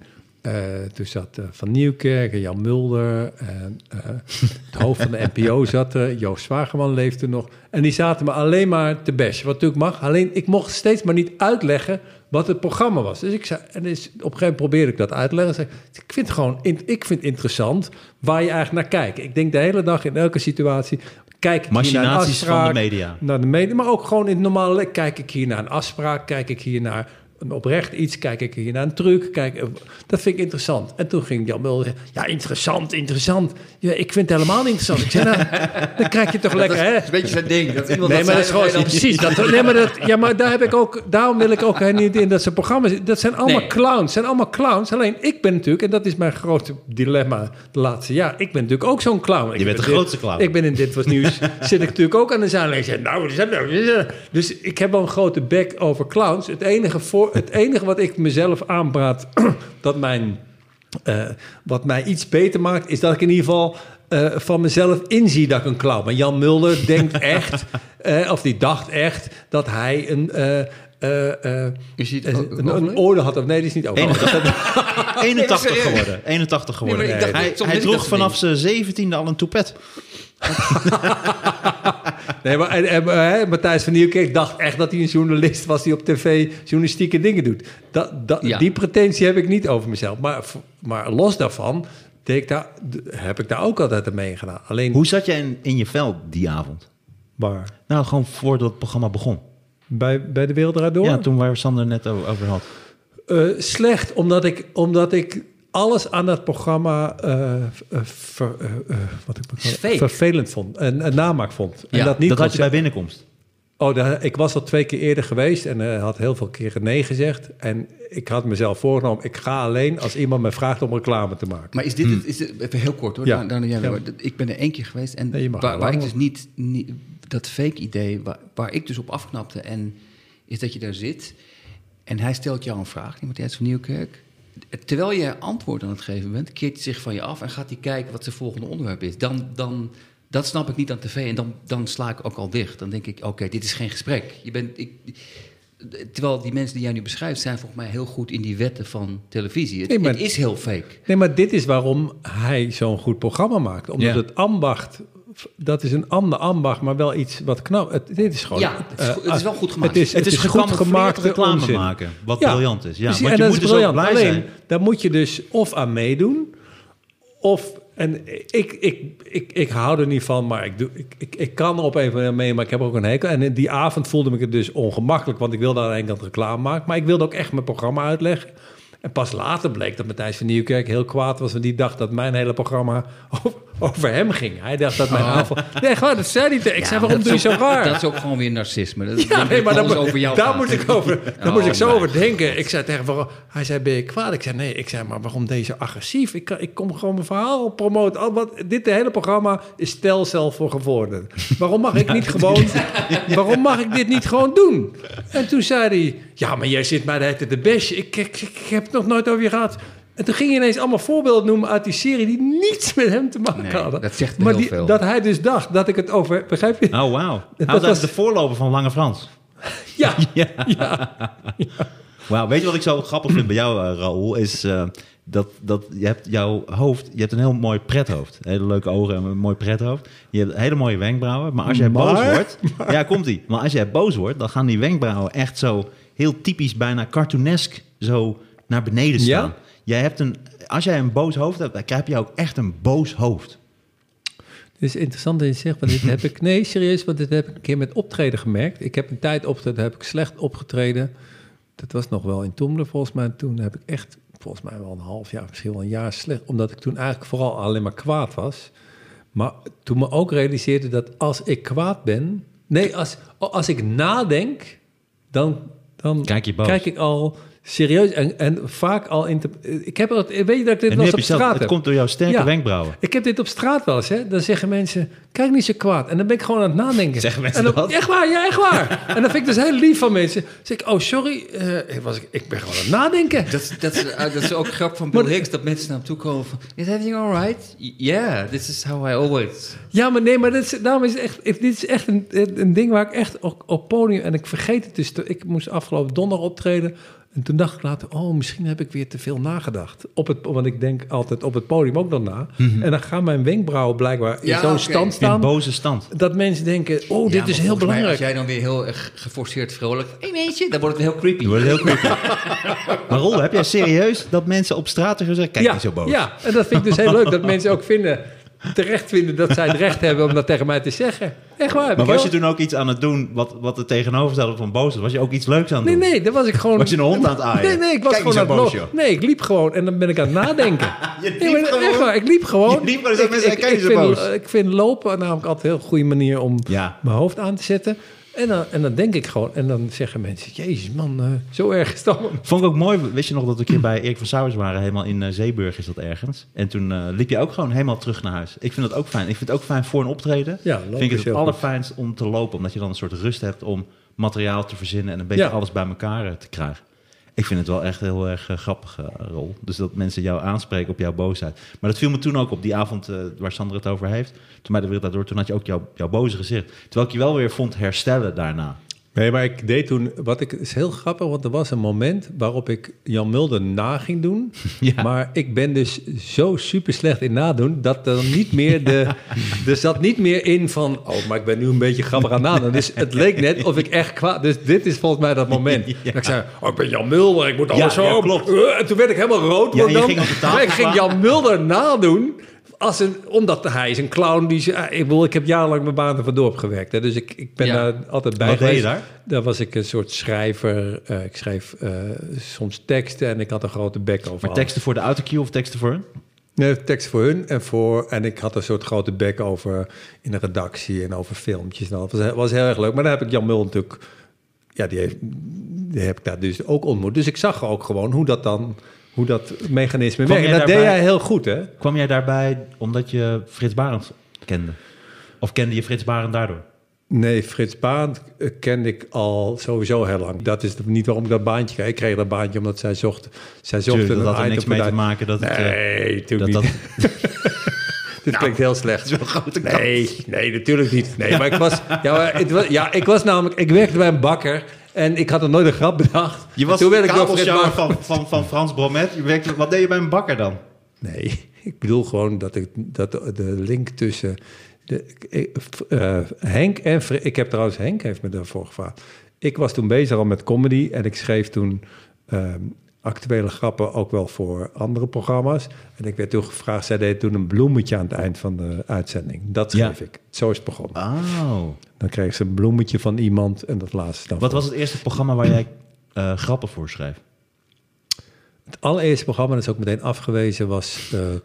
toen zat eh, Van Nieuwkerk en Jan Mulder. En eh, het hoofd van de NPO zat er. Joost Zwageman leefde nog. En die zaten me alleen maar te bashen, wat natuurlijk mag. Alleen ik mocht steeds maar niet uitleggen wat het programma was. Dus ik zei, en dus op een gegeven moment probeerde ik dat uit te leggen. Zei, ik vind het gewoon, ik vind interessant waar je eigenlijk naar kijkt. Ik denk de hele dag in elke situatie, kijk ik hier naar een Machinaties van de afspraak, media. naar de media, maar ook gewoon in het normale le- Kijk ik hier naar een afspraak, kijk ik hier naar oprecht iets, kijk ik hier naar een truc. Kijk, eh, dat vind ik interessant. En toen ging Jan Mulder, ja, interessant, interessant. Ja, ik vind het helemaal niet interessant. Ik zei, nou, dan krijg je toch lekker, hè? Dat is een beetje zijn ding. Dat iemand Nee, maar dat is gewoon dan precies. Dat, nee, maar dat, ja, maar daar heb ik ook. Daarom wil ik ook niet in dat ze programma's. Dat zijn allemaal Nee. clowns. Zijn allemaal clowns. Alleen ik ben natuurlijk, en dat is mijn grote dilemma de laatste jaar. Ik ben natuurlijk ook zo'n clown. Ik Je bent ben de dit- grootste clown. Ik ben in dit was nieuws. zit ik natuurlijk ook aan de zijlijn. Ik zeg, nou, nou? Dus ik heb wel een grote bek over clowns. Het enige, voor, het enige wat ik mezelf aanpraat, dat mijn eh, wat mij iets beter maakt, is dat ik in ieder geval eh, van mezelf inzie dat ik een clown ben. Jan Mulder denkt echt, eh, of die dacht echt, dat hij een, het een, een, had. Of nee, die is niet over. 81 serieus. geworden. 81 geworden. Nee, hij hij droeg vanaf zijn zeventiende al een toepet. Nee, maar en, en, eh, Matthijs van Nieuwkerk dacht echt dat hij een journalist was die op tv journalistieke dingen doet. Dat, dat, Ja. Die pretentie heb ik niet over mezelf. Maar, maar los daarvan deed ik daar, heb ik daar ook altijd aan meegedaan. Alleen Hoe zat jij in, in je vel die avond? waar? Nou, gewoon voordat het programma begon. Bij, bij de Wereld Draait Door? Ja, toen waar Sander net over, over had. Eh, slecht, omdat ik, omdat ik alles aan dat programma eh, eh, ver- eh, wat ik vervelend vond. En, en namaak vond. En Ja, dat niet dat had je bij binnenkomst. Oh, daar, ik was al twee keer eerder geweest en eh, had heel veel keren nee gezegd. En ik had mezelf voorgenomen, ik ga alleen als iemand me vraagt om reclame te maken. Maar is dit, het, is dit even heel kort hoor, Ja. dan, dan, ja, Ja. ik ben er één keer geweest en Nee, waar, waar ik dus niet, niet dat fake idee, waar, waar ik dus op afknapte en is dat je daar zit en hij stelt jou een vraag, die Matthijs van Nieuwkerk. Terwijl je antwoord aan het geven bent, keert hij zich van je af en gaat hij kijken wat zijn volgende onderwerp is. Dan, dan, dat snap ik niet aan tv en dan, dan sla ik ook al dicht. Dan denk ik, oké, dit is geen gesprek. Je bent, ik, terwijl die mensen die jij nu beschrijft zijn volgens mij heel goed in die wetten van televisie. Het, Nee, maar- het is heel fake. Nee, maar dit is waarom hij zo'n goed programma maakt. Omdat Ja. het ambacht, dat is een ander ambacht, maar wel iets wat knap. Het, dit is gewoon... Ja, het is eh, goed- het is wel goed gemaakt. Het is, het is goed gemaakt reclame onzin. maken. Wat Ja. briljant is. Ja, Precies, want en je dat moet is dus briljant. Alleen, zijn. daar moet je dus of aan meedoen, of... En ik, ik, ik, ik hou er niet van, maar ik, doe, ik, ik, ik kan er op een of andere manier mee, maar ik heb ook een hekel. En die avond voelde ik het dus ongemakkelijk, want ik wilde aan de ene kant reclame maken, maar ik wilde ook echt mijn programma uitleggen. En pas later bleek dat Matthijs van Nieuwkerk heel kwaad was, want die dacht dat mijn hele programma over, over hem ging. Hij dacht dat mijn aanval... Nee, gewoon, dat zei hij. tegen- Ik zei, waarom doe je zo raar? Dat is ook gewoon weer narcisme. Dat, Ja, nee, maar over jou daar gaat. moet ik over, daar Oh, moet ik zo mijn over denken. Ik zei tegen hem, hij zei, ben je kwaad? Ik zei, nee. Ik zei, maar waarom deze agressief? Ik, kan- ik kom gewoon mijn verhaal promoten. Al wat, dit hele programma is stelcel voor gevorderden. Waarom mag ik niet gewoon, waarom mag ik dit niet gewoon doen? En toen zei hij, ja, maar jij zit mij de hele tijd de best. Ik, ik, ik heb het nog nooit over je gehad. En toen ging hij ineens allemaal voorbeelden noemen uit die serie die niets met hem te maken Nee, hadden. dat zegt maar heel die, veel. Dat hij dus dacht dat ik het over, begrijp je? Oh, wauw. Hij Dat was de voorloper van Lange Frans. Ja, Wauw, weet je wat ik zo grappig vind bij jou, eh, Raoul? Is eh, dat, dat je hebt jouw hoofd, je hebt een heel mooi prethoofd. Hele leuke ogen en een mooi prethoofd. Je hebt hele mooie wenkbrauwen. Maar als jij Maar- boos wordt, ja, komt ie. Maar als jij boos wordt, dan gaan die wenkbrauwen echt zo heel typisch, bijna cartoonesk, zo naar beneden staan. Ja? Jij hebt een, als jij een boos hoofd hebt, dan heb je ook echt een boos hoofd. Het is interessant dat je zegt, want dit heb ik... Nee, serieus, want dit heb ik een keer met optreden gemerkt. Ik heb een tijd opgetreden, heb ik slecht opgetreden. Dat was nog wel in Toemler volgens mij. Toen heb ik echt, volgens mij wel een half jaar, misschien wel een jaar slecht. Omdat ik toen eigenlijk vooral alleen maar kwaad was. Maar toen me ook realiseerde dat als ik kwaad ben... Nee, als, als ik nadenk, dan, dan Kijk je boos. kijk ik al serieus en, en vaak al... Inter, ik heb dat, weet je dat ik dit wel heb op je zelf, straat het heb? komt door jouw sterke Ja. wenkbrauwen. Ik heb dit op straat wel eens, hè. Dan zeggen mensen, kijk niet zo kwaad. En dan ben ik gewoon aan het nadenken. Zeggen mensen en dan, dat? Echt waar, ja, echt waar. en dan vind ik dus heel lief van mensen. Dan zeg ik, oh, sorry, eh, ik, was, ik ben gewoon aan het nadenken. Dat, dat, is, uh, dat is ook grap van Bill Maar- Hicks, dat mensen naar hem toe komen van... Is everything alright? Yeah, this is how I always... Ja, maar nee, maar dit is, daarom is het echt, dit is echt een, een ding waar ik echt op, op podium... En ik vergeet het dus. te- Ik moest afgelopen donderdag optreden. En toen dacht ik later, oh, misschien heb ik weer te veel nagedacht. Op het, want ik denk altijd op het podium ook nog na. En dan gaan mijn wenkbrauwen blijkbaar in Ja, zo'n stand In staan... boze stand. dat mensen denken, oh, Ja, dit is heel volgens mij, belangrijk. als jij dan weer heel erg geforceerd vrolijk... Hé hey, meisje, dan wordt het heel creepy. Je wordt heel creepy. maar Roel, heb jij serieus dat mensen op straat tegen zeggen... Kijk ja, niet zo boos. Ja, en dat vind ik dus heel leuk. Dat mensen ook vinden, terecht vinden dat zij het recht hebben om dat tegen mij te zeggen. Echt waar. Maar was je toen ook iets aan het doen wat, wat het tegenovergestelde van boos was? Was je ook iets leuks aan het Nee, doen? nee, dat was ik gewoon... Was je een hond aan het aaien? Nee, nee, ik was Kijk gewoon aan het boos. Nee, ik liep gewoon en dan ben ik aan het nadenken. Je liep Nee, gewoon? Echt waar, ik liep gewoon. Je liep zei ik, vind, ik vind lopen namelijk altijd een heel goede manier om Ja. mijn hoofd aan te zetten. En dan, en dan denk ik gewoon, en dan zeggen mensen, jezus man, eh, zo erg is het allemaal. Vond ik ook mooi. Wist je nog dat we een keer bij Erik van Sauers waren? Helemaal in eh, Zeeburg is dat ergens. En toen eh, liep je ook gewoon helemaal terug naar huis. Ik vind dat ook fijn. Ik vind het ook fijn voor een optreden. Ja, vind ik het heel allerfijnst om te lopen. Omdat je dan een soort rust hebt om materiaal te verzinnen... en een beetje Ja. alles bij elkaar te krijgen. Ik vind het wel echt heel erg eh, grappig, eh, Rol. Dus dat mensen jou aanspreken op jouw boosheid. Maar dat viel me toen ook op die avond eh, waar Sander het over heeft. Toen bij de Wereld Daardoor, toen had je ook jouw, jouw boze gezicht. Terwijl ik je wel weer vond herstellen daarna. Nee, maar ik deed toen, wat ik, is heel grappig, want er was een moment waarop ik Jan Mulder na ging doen. Ja. Maar ik ben dus zo super slecht in nadoen, dat er niet meer de, er zat niet meer in van, oh, maar ik ben nu een beetje grappig aan nadoen. Dus het leek net of ik echt kwaad, dus dit is volgens mij dat moment. Ja. Dat ik zei, oh, ik ben Jan Mulder, ik moet alles Ja, zo. ja, klopt. Uh, En toen werd ik helemaal rood. Ja, dan, ging op de tafel ik ging. Jan Mulder nadoen. Als een, omdat hij is een clown. Die, ze- ik, bedoel, ik heb jarenlang mijn baan ervan door gewerkt. Hè, dus ik, ik ben Ja. daar altijd bij Wat deed je daar? Daar was ik een soort schrijver. Eh, ik schreef eh, soms teksten en ik had een grote bek over Maar alles. teksten voor de autocue of teksten voor hun? Nee, teksten voor hun en voor... En ik had een soort grote bek over in de redactie en over filmpjes. En dat was, was heel erg leuk. Maar dan heb ik Jan Mul natuurlijk... Ja, die, heeft, die heb ik daar dus ook ontmoet. Dus ik zag ook gewoon hoe dat dan... Hoe dat mechanisme werkt. En dat deed jij heel goed, hè? Kwam jij daarbij omdat je Frits Barend kende? Of kende je Frits Barend daardoor? Nee, Frits eh, kende ik al sowieso heel lang. Dat is niet waarom ik dat baantje kreeg. Ik kreeg dat baantje omdat zij zocht, zij zocht Tuurlijk, dat had er niks mee te maken dat het... eh, Nee, toen dat, niet. dat, Dit klinkt heel slecht. wel grote Nee, nee, natuurlijk niet. Nee, maar ik was, ja, maar het was, ja, ik was namelijk, ik werkte bij een bakker en ik had er nooit een grap bedacht. Je was Toen de werd ik van, van, van Frans Bromet. Je werkte, wat deed je bij een bakker dan? Nee, ik bedoel gewoon dat, ik, dat de, link tussen de, eh, Henk en ik heb trouwens Henk heeft me daarvoor gevraagd. Ik was toen bezig al met comedy en ik schreef toen ehm, actuele grappen ook wel voor andere programma's. En ik werd toen gevraagd, zij deed toen een bloemetje aan het eind van de uitzending. Dat Ja. schreef ik. Zo is het begonnen. Oh. Dan kreeg ze een bloemetje van iemand en dat laatste dan. Wat was het eerste programma waar jij eh, grappen voor schreef? Het allereerste programma, dat is ook meteen afgewezen, was eh, eh,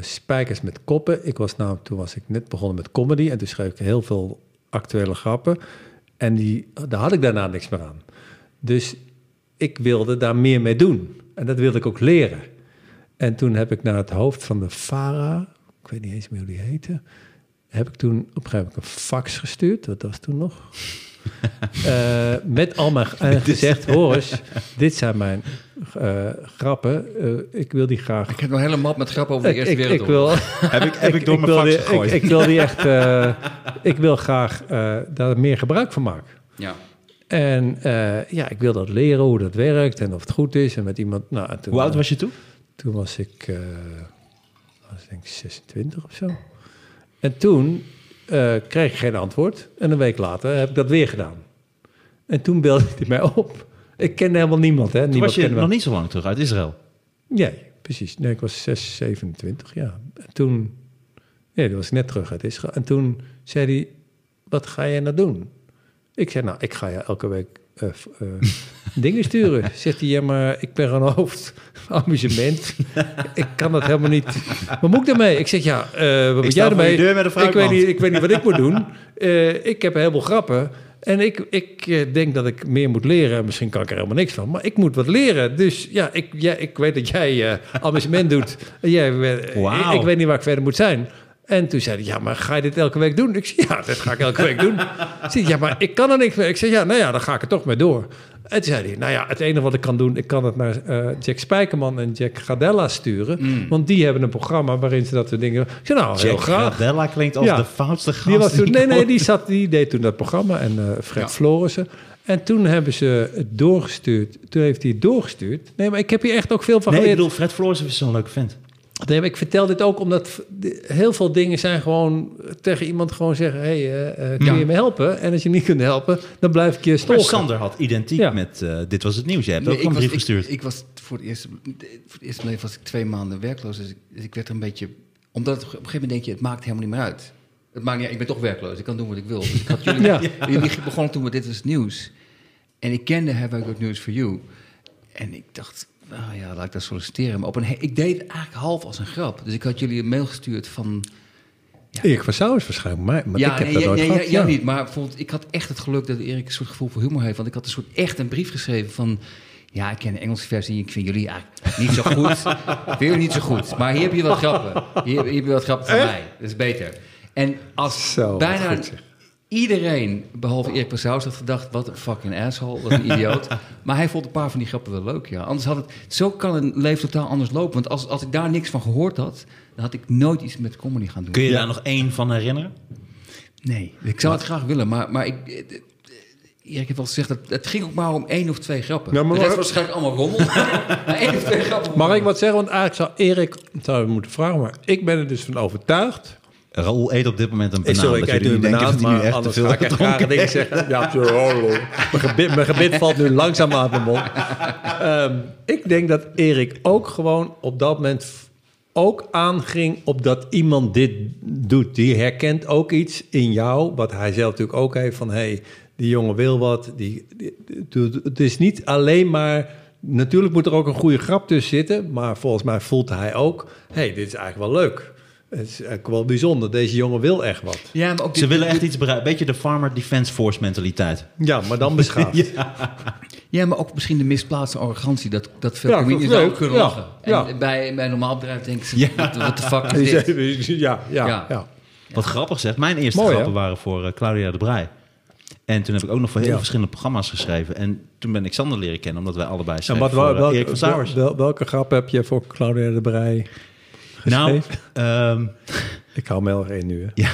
Spijkers met Koppen. Ik was nou, toen was ik net begonnen met comedy en toen schreef ik heel veel actuele grappen. En die, daar had ik daarna niks meer aan. Dus ik wilde daar meer mee doen. En dat wilde ik ook leren. En toen heb ik naar het hoofd van de FARA, ik weet niet eens meer hoe die heette, heb ik toen op een gegeven moment een fax gestuurd. Dat was toen nog. Eh, met al mijn en gezegd, Horus, dit zijn mijn eh, grappen. Eh, ik wil die graag. Ik heb nog een hele map met grappen over de Eerste ik, ik wil, Heb ik, heb ik, door ik mijn fax die- gegooid? Ik, ik wil die echt. eh, ik wil graag eh, daar meer gebruik van maken. Ja. En eh, ja, ik wil dat leren hoe dat werkt en of het goed is. En met iemand. Nou, toen, Hoe oud was je toen? Toen was ik, eh, was ik denk 26 of zo. En toen eh, kreeg ik geen antwoord. En een week later heb ik dat weer gedaan. En toen belde hij mij op. Ik kende helemaal niemand. Hè? Toen niemand was je nog niet zo lang terug uit Israël. Nee, precies. Nee, ik was 6, 27, ja. En toen, nee, toen was ik net terug uit Israël. En toen zei hij, wat ga jij nou doen? Ik zei, nou, ik ga je elke week eh, eh, dingen sturen. Zegt hij, ja, maar ik ben gewoon hoofd amusement. ik kan dat helemaal niet. Wat moet ik daarmee? Ik zeg, ja, eh wat moet jij ermee? een ik, weet niet, ik weet niet wat ik moet doen. Ik heb heel veel grappen. En ik, ik denk dat ik meer moet leren. Misschien kan ik er helemaal niks van. Maar ik moet wat leren. Dus ja, ik, ja, ik weet dat jij amusement doet. Jij, ik weet niet waar ik verder moet zijn. En toen zei hij, ja, maar ga je dit elke week doen? Ik zei, ja, dat ga ik elke week doen. Ik zei, ja, maar ik kan er niks mee. Ik zei, ja, nou ja, dan ga ik er toch mee door. En toen zei hij, nou ja, het enige wat ik kan doen... ik kan het naar eh, Jack Spijkerman en Jack Gadella sturen. Want die hebben een programma waarin ze dat soort dingen... Ik zei, nou, heel Jack graag. Gradella klinkt als Ja. de foutste gast. Die was toen, nee, nee, die, zat, die deed toen dat programma en eh, Fred Ja. Florissen. En toen hebben ze het doorgestuurd. Toen heeft hij het doorgestuurd. Nee, maar ik heb hier echt ook veel van Nee, ik bedoel, Fred Florissen is zo'n leuke vent. Nee, maar ik vertel dit ook omdat heel veel dingen zijn gewoon tegen iemand gewoon zeggen: hey, eh, eh, kun Ja. je me helpen? En als je niet kunt helpen, dan blijf ik je Maar stolken. Sander had identiek Ja. met eh, Dit Was Het Nieuws. Jij hebt Nee, ook een brief ik, gestuurd. Ik, was voor het eerst, voor het eerst was ik twee maanden werkloos. Dus ik, dus ik werd er een beetje... Omdat het, op een gegeven moment denk je, het maakt helemaal niet meer uit. Het maakt niet, ik ben toch werkloos, ik kan doen wat ik wil. Dus ik had jullie, Ja. jullie begonnen toen met Dit Was Het Nieuws. En ik kende Have I Got News For You. En ik dacht, nou ja, laat ik dat solliciteren. Maar op een, ik deed het eigenlijk half als een grap. Dus ik had jullie een mail gestuurd van... Erik van is waarschijnlijk mij, maar ik heb nee, dat nooit gehad. jij ja. niet. Maar bijvoorbeeld, ik had echt het geluk dat Erik een soort gevoel voor humor heeft. Want ik had een soort echt een brief geschreven van... Ja, ik ken de Engelse versie. Ik vind jullie eigenlijk niet zo goed. ik vind jullie niet zo goed. Maar hier heb je wat grappen. Hier, hier heb je wat grappen van mij. Dat is beter. En als Zo, bijna. Iedereen, behalve Erik Pasaus, had gedacht... wat een fucking asshole, wat een idioot. maar hij vond een paar van die grappen wel leuk, ja. Anders had het... Zo kan een leven totaal anders lopen. Want als, als ik daar niks van gehoord had... dan had ik nooit iets met comedy gaan doen. Kun je daar nog één van herinneren? Nee, ik zou het graag willen, maar, maar ik, eh, eh, Erik heeft wel gezegd, dat het ging ook maar om één of twee grappen. Ja, maar maar- was waarschijnlijk allemaal rommel. maar één of twee grappen. Mag ik wat zeggen? Want eigenlijk zou Erik, zou moeten vragen, maar ik ben er dus van overtuigd. Raoul eet op dit moment een banaan. sorry, ik eet nu een banaan, hij nu maar echt te veel ga ik echt rare dingen zeggen. Ja, zo, oh, mijn, gebit, mijn gebit valt nu langzaam uit mijn mond. Ehm, ik denk dat Erik ook gewoon op dat moment ook aanging op dat iemand dit doet. Die herkent ook iets in jou, wat hij zelf natuurlijk ook heeft van... hey, die jongen wil wat. Die, die- die- het is niet alleen maar... Natuurlijk moet er ook een goede grap tussen zitten, maar volgens mij voelt hij ook... hey, dit is eigenlijk wel leuk. Het is eigenlijk wel bijzonder. Deze jongen wil echt wat. Ja, maar ook Ze dit- willen echt iets bereiken. Beetje de Farmer Defense Force mentaliteit. Ja, maar dan beschaafd. Ja, maar ook misschien de misplaatste arrogantie. Dat, dat veel Ja, ook kunnen Ja, lachen. En ja. bij, bij een normaal bedrijf denken ze, Ja. wat the fuck is dit? ja, ja, Ja. ja. Wat grappig zegt. Mijn eerste Mooi, grappen hè? waren voor eh, Claudia de Brij. En toen heb ik ook nog voor heel Ja. verschillende programma's geschreven. En toen ben ik Sander leren kennen, omdat wij allebei En schreven wat, voor wel, eh, wel- welke grap heb je voor Claudia de Brij nou, ehm, Ik hou me in nu. Hè. ja,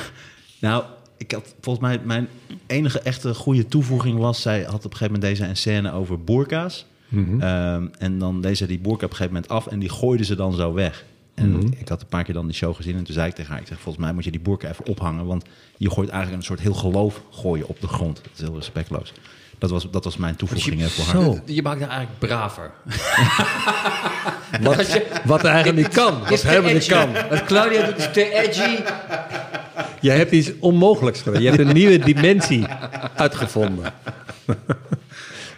nou, ik had volgens mij mijn enige echte goede toevoeging was... zij had op een gegeven moment deze een scène over boerka's. Mhm. Ehm, en dan deed ze die boerka op een gegeven moment af en die gooide ze dan zo weg. En Mhm. ik had een paar keer dan die show gezien en toen zei ik tegen haar... ik zeg, volgens mij moet je die boerka even ophangen... want je gooit eigenlijk een soort heel geloof gooien op de grond. Dat is heel respectloos. Dat was, dat was mijn toevoeging voor haar. Zo. Je maakt haar eigenlijk braver. Wat, wat eigenlijk niet kan. Wat helemaal niet kan. Wat Claudia doet is te edgy. Jij hebt iets onmogelijks gedaan. Je hebt een nieuwe dimensie uitgevonden.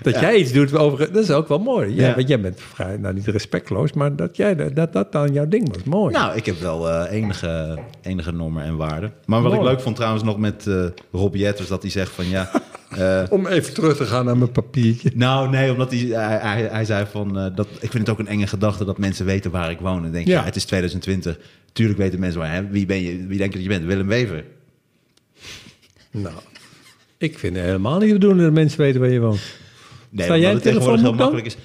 Dat jij iets doet over... Dat is ook wel mooi. Ja. Want jij bent vrij, nou niet respectloos, maar dat jij, dat, dat dan jouw ding was. Mooi. Nou, ik heb wel eh, enige, enige normen en waarden. Maar wat ik leuk vond trouwens nog met Rob Jetters... dat hij zegt van ja... eh, Om even terug te gaan naar mijn papiertje. Nou, nee, omdat hij, hij, hij, hij zei van... dat, ik vind het ook een enge gedachte dat mensen weten waar ik woon. En denk je, Ja. ja. het is 2020. Tuurlijk weten mensen waar. Hè? Wie, ben je, wie denk je dat je bent? Willem Wever. Nou, ik vind het helemaal niet de bedoeling dat mensen weten waar je woont. Nee, Sta jij het tegenwoordig heel makkelijk is.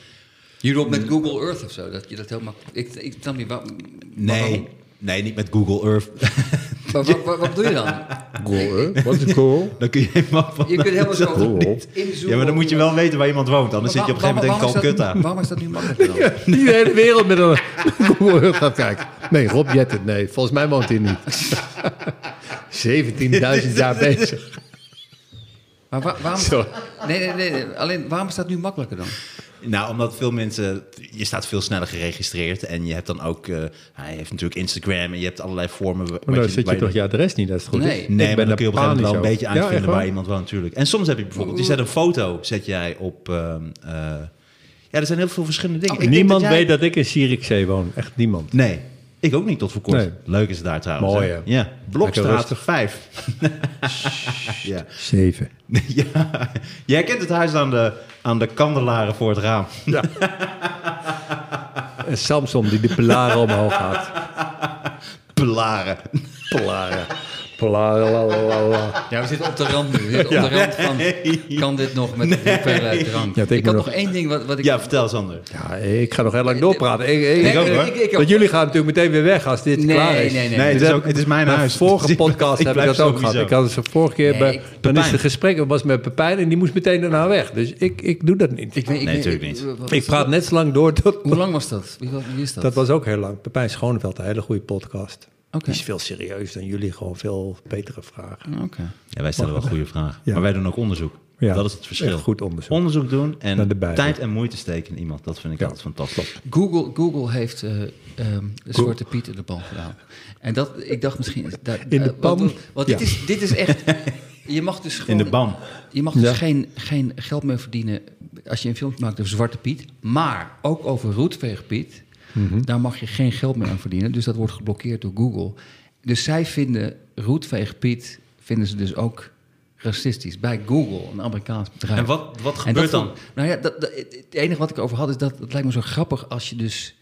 Je doet met Google Earth of zo, dat je dat heel makkelijk... Ik, ik snap niet, waar, Nee, nee, niet met Google Earth. Maar wat, wat, wat doe je dan? Cool, hè? Wat is cool? dan kun je helemaal van... Je kunt helemaal zo Cool. inzoomen. Ja, maar dan moet je wel weten waar iemand woont. Anders zit je op een gegeven moment in Waarom Calcutta. Waarom is dat nu makkelijker dan? Die de hele wereld met een Google Earth gaat kijken. Nee, Rob Jetten, nee. Volgens mij woont hij niet. 17.000 jaar bezig. Maar waar- waarom... Nee, nee, nee, nee. Alleen, waarom is dat nu makkelijker dan? Nou, omdat veel mensen... Je staat veel sneller geregistreerd. En je hebt dan ook... eh, hij heeft natuurlijk Instagram en je hebt allerlei vormen... Maar dan je- zit je toch je adres niet, als het goed Nee. is? Nee, Ik maar dan kun je op een gegeven moment wel een beetje over. Ja, echt waar iemand woont natuurlijk. En soms heb je bijvoorbeeld, je zet een foto, zet jij op... ehm, eh, ja, er zijn heel veel verschillende dingen. Niemand dat jij- weet dat ik in Zierikzee woon. Echt niemand. Nee. Ik ook niet tot voor kort. Nee. Leuk is het daar trouwens. Mooi, hè? Ja. Blokstraat rustig. 5. ja. Zeven. ja. Jij kent het huis aan de, aan de kandelaren voor het raam. En Samson die de pilaren omhoog gaat. Pilaren. Pilaren. Pilaren, la, la, la, la. Ja, we zitten op de rand nu. We zitten op de rand van, kan dit nog met de hoeveelheid drank? Ja, ik had nog nog- één ding wat, wat ik... Ja, vertel Sander. Ja, ik ga nog heel lang doorpraten. Ik, ik, Nee, ook, hoor. ik- ook. Want jullie gaan natuurlijk meteen weer weg als dit Nee, klaar is. nee, nee. Nee, het Dus is, heb- ook, het is mijn huis. vorige Dus podcast heb ik dat ook gehad. Ik had het de vorige keer Nee, bij... Dan is het gesprek was met Pepijn en die moest meteen daarna weg. Dus ik, ik doe dat niet. Ik Nee, natuurlijk niet. Ik praat net zo lang door tot... Hoe lang was dat? Wie, was- wie is dat? Dat was ook heel lang. Pepijn Schoneveld, een hele goede podcast. Oké. Die is veel serieus dan jullie, gewoon veel betere vragen. Oké. Ja, wij stellen wel goede vragen. Ja. Maar wij doen ook onderzoek. Ja, dat is het verschil. echt goed onderzoek. Onderzoek doen en tijd en moeite steken in iemand. Dat vind ik Ja. altijd fantastisch. Google, Google heeft eh, ehm, de Zwarte Piet in de pan gedaan. En dat, ik dacht misschien... Dat, In de eh, want- pan? Want, dit, Ja. is, dit is echt... Je mag dus gewoon... In de ban. Je mag dus Ja. geen, geen geld meer verdienen als je een filmpje maakt over Zwarte Piet. Maar ook over Roetveeg Piet. Mhm. Daar mag je geen geld meer aan verdienen. Dus dat wordt geblokkeerd door Google. Dus zij vinden Roetveeg Piet... vinden ze dus ook racistisch. Bij Google, een Amerikaans bedrijf. En wat, wat gebeurt dan? vond- nou ja, dat, dat- het enige wat ik over had is dat het lijkt me zo grappig als je dus...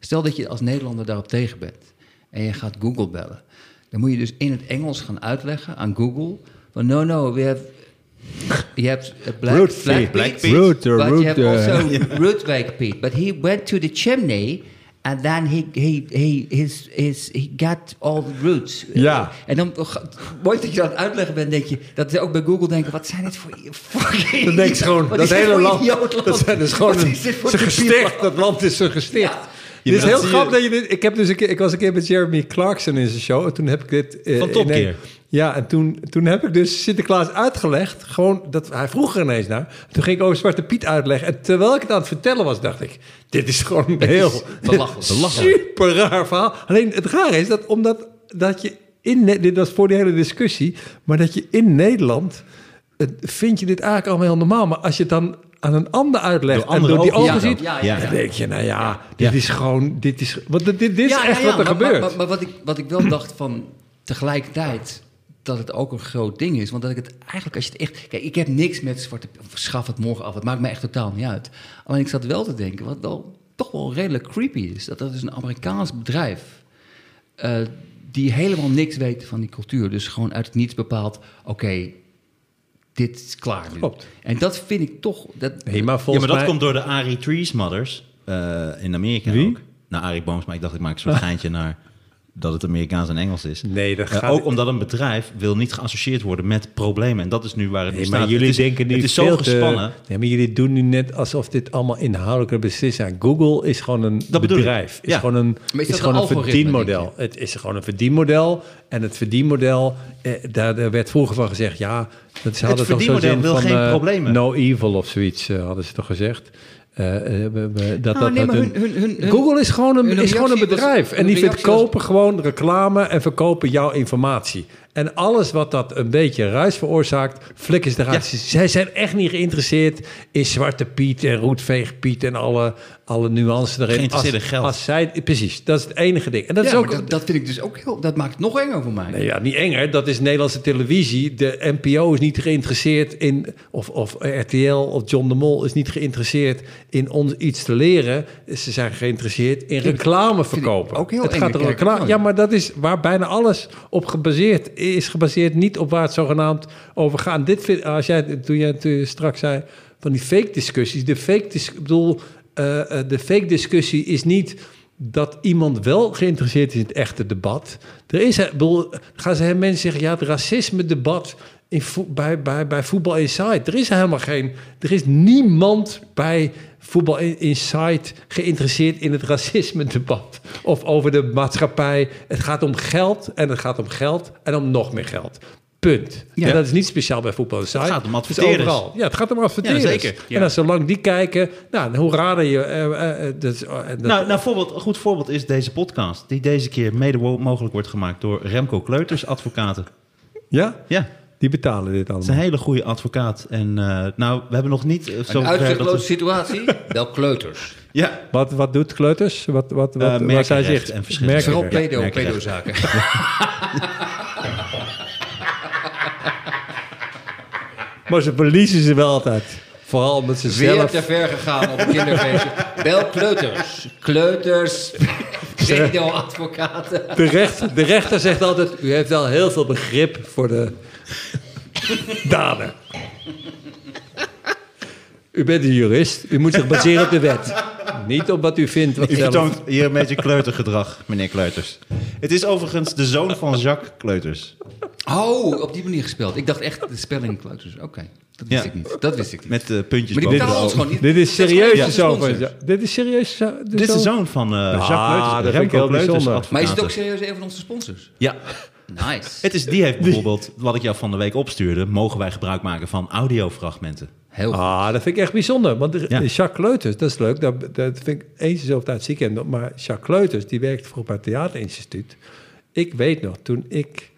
Stel dat je als Nederlander daarop tegen bent en je gaat Google bellen. Dan moet je dus in het Engels gaan uitleggen aan Google... van no, no, we have... Je hebt Black, Root Black Pete. Root, but root, you have uh, also Rootweg Pete. But he went to the chimney... And then he, he, he, his, his, he got all the roots. Ja. En dan, mooi dat je dat aan het uitleggen bent, denk je... dat ze ook bij Google denken, wat zijn dit voor fucking Dan denk je gewoon, dat hele voor land, dat zijn dus gewoon een, gesticht. land? Dat land is zijn gesticht. Ja. Het is heel grappig dat je dit... Ik, heb dus een keer, ik was een keer met Jeremy Clarkson in zijn show. En toen heb ik dit... eh, Van Top in een- Gear. Ja, en toen, toen heb ik dus Sinterklaas uitgelegd. Gewoon, dat, hij vroeg er ineens naar. Toen ging ik over Zwarte Piet uitleggen. En terwijl ik het aan het vertellen was, dacht ik... Dit is gewoon een heel... belachelijk. Super raar verhaal. Alleen het rare is dat omdat dat je in... Dit was voor die hele discussie. Maar dat je in Nederland... vind je dit eigenlijk allemaal heel normaal. Maar als je het dan aan een ander uitlegt... Door en door die ogen ziet... ja, ja, ja. Dan denk je, nou ja, dit Ja. is gewoon... Dit is, want dit, dit, dit is echt ja, ja, wat er maar, gebeurt. Maar, maar, maar wat, ik, wat ik wel dacht van tegelijkertijd dat het ook een groot ding is. Want dat ik het eigenlijk, als je het echt... Kijk, ik heb niks met zwarte... Schaf het morgen af, het maakt me echt totaal niet uit. Alleen ik zat wel te denken, wat wel toch wel redelijk creepy is... dat dat is een Amerikaans bedrijf... eh, die helemaal niks weet van die cultuur. Dus gewoon uit het niets bepaalt... oké, dit is klaar nu. Klopt. En dat vind ik toch... Dat, nee, maar Ja, volgens maar dat mij... komt door de Ari Trees Mothers eh, in Amerika Wie? ook. Nou, Arie Boomsma, ik dacht ik maak een soort geintje naar dat het Amerikaans en Engels is. Nee, dat Eh, gaat... ook omdat een bedrijf wil niet geassocieerd worden met problemen. En dat is nu waar het nu Nee, staat. maar jullie het is, denken nu Het is zo veel te- gespannen. Nee, maar jullie doen nu net alsof dit allemaal inhoudelijke beslissingen zijn. Google is gewoon een Dat bedrijf. Is Ja. gewoon een, Maar is gewoon een verdienmodel. Het is gewoon een verdienmodel. En het verdienmodel, eh, daar, daar werd vroeger van gezegd... ja, dat ze hadden toch zo'n verdienmodel zin wil van... geen eh, problemen. No evil of zoiets, hadden ze toch gezegd. Dat, dat, Google is gewoon een, is gewoon een was- bedrijf. en die verkopen gewoon reclame en verkopen jouw informatie. En alles wat dat een beetje ruis veroorzaakt, flikken ze eruit. Zij zijn echt niet geïnteresseerd in Zwarte Piet en Roetveeg Piet en alle, alle nuances erin. Geïnteresseerd Als- in geld. Als zij, precies, dat is het enige ding. En dat ja, is ook... dat, dat vind ik dus ook heel... Dat maakt het nog enger voor mij. Nee, ja, niet enger. Dat is Nederlandse televisie. De NPO is niet geïnteresseerd in... Of, of RTL of John de Mol is niet geïnteresseerd in ons iets te leren. Ze zijn geïnteresseerd in reclame verkopen. ook heel het gaat ik reclame. Ja, maar dat is waar bijna alles op gebaseerd is. Gebaseerd niet op waar het zogenaamd over gaat. Dit vind, als jij, toen jij toen straks zei van die fake discussies. De fake dis, ik bedoel, de fake discussie is niet dat iemand wel geïnteresseerd is in het echte debat. Er is, ik bedoel, gaan ze mensen zeggen, ja, het racisme-debat in bij, bij, bij Voetbal Insight. Er is helemaal geen, er is niemand bij Voetbal In- Insight geïnteresseerd in het racisme-debat of over de maatschappij. Het gaat om geld en het gaat om geld en om nog meer geld. Punt. Ja. En dat is niet speciaal bij Voetbal. Het gaat om adverteerders. overal. Ja, het gaat om adverteerders. Ja, zeker. Ja. En als zolang die kijken, nou, hoe rader je... eh, eh, eh, dat, eh, dat, Nou, nou voorbeeld, een goed voorbeeld is deze podcast. Die deze keer mede mogelijk wordt gemaakt door Remco Kleuters, advocaten. ja? Ja, Die betalen dit Het is allemaal. een hele goede advocaat. En eh, nou, we hebben nog niet uh, zo Een uitzichtloze situatie? Wel kleuters. Ja, Wat, wat doet Kleuters? Wat, wat, wat, wat zij zegt? en verschillende Vooral pedo, pedozaken. Maar ze verliezen ze wel altijd. Vooral omdat ze Weer zelf... te ver gegaan op een kinderfeestje. Bel kleuters. Kleuters. Pedo-advocaten. De, recht, de rechter zegt altijd... U heeft wel heel veel begrip voor de dader. U bent een jurist. U moet zich baseren op de wet. Niet op wat u vindt. Wat u zelf... vertoont hier een beetje kleutergedrag, meneer Kleuters. Het is overigens de zoon van Jacques Kleuters. Oh, op die manier gespeeld. Ik dacht echt de spelling. Oké, dat wist Ja. ik niet. Dat wist ik niet. Met uh, puntjes Maar die boven de ons gewoon niet. Dit is serieus even de zoon van... sponsors. Dit is serieus zo- de Dit is de zoon- van uh, Jacques Ah, Remco advocaat. Maar is het ook serieus een van onze sponsors? Ja, Nice. het is, die heeft bijvoorbeeld, wat ik jou van de week opstuurde... mogen wij gebruik maken van audiofragmenten. Heel goed. Ah, dat vind ik echt bijzonder. Want Ja. Jacques Kleuters, dat is leuk. Dat, dat vind ik eens in zoveel tijd ziek. En, maar Jacques Kleuters, die werkte vroeger bij het Theaterinstituut. Ik weet nog, toen ik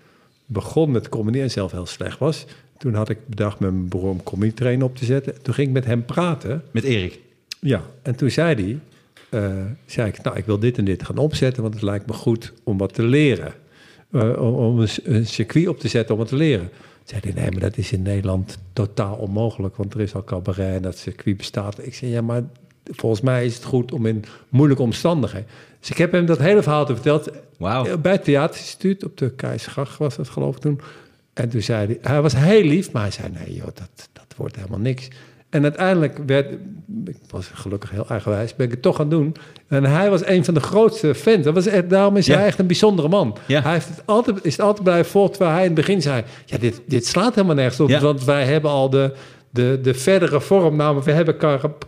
begon met comedy en zelf heel slecht was... toen had ik bedacht met mijn broer om comedy op te zetten. Toen ging ik met hem praten. Met Erik. Ja, en toen zei hij... eh, zei ik, nou, ik wil dit en dit gaan opzetten... want het lijkt me goed om wat te leren. Eh, om om een, een circuit op te zetten om wat te leren. Zei hij, nee, maar dat is in Nederland totaal onmogelijk... want er is al cabaret en dat circuit bestaat. Ik zei, ja, maar volgens mij is het goed om in moeilijke omstandigheden... Dus ik heb hem dat hele verhaal te verteld... Wauw. Eh, Bij het theaterinstituut op de Keizersgracht was dat geloof ik toen. En toen zei hij, hij was heel lief, maar hij zei, nee joh, dat, dat wordt helemaal niks. En uiteindelijk werd, ik was gelukkig heel eigenwijs, ben ik het toch gaan doen. En hij was een van de grootste fans. Dat was echt, daarom is Ja. hij echt een bijzondere man. Ja. Hij heeft het altijd, is het altijd blijven volgen, terwijl hij in het begin zei... ja, dit, dit slaat helemaal nergens op, Ja. want wij hebben al de, de, de verdere vorm. Namelijk, we hebben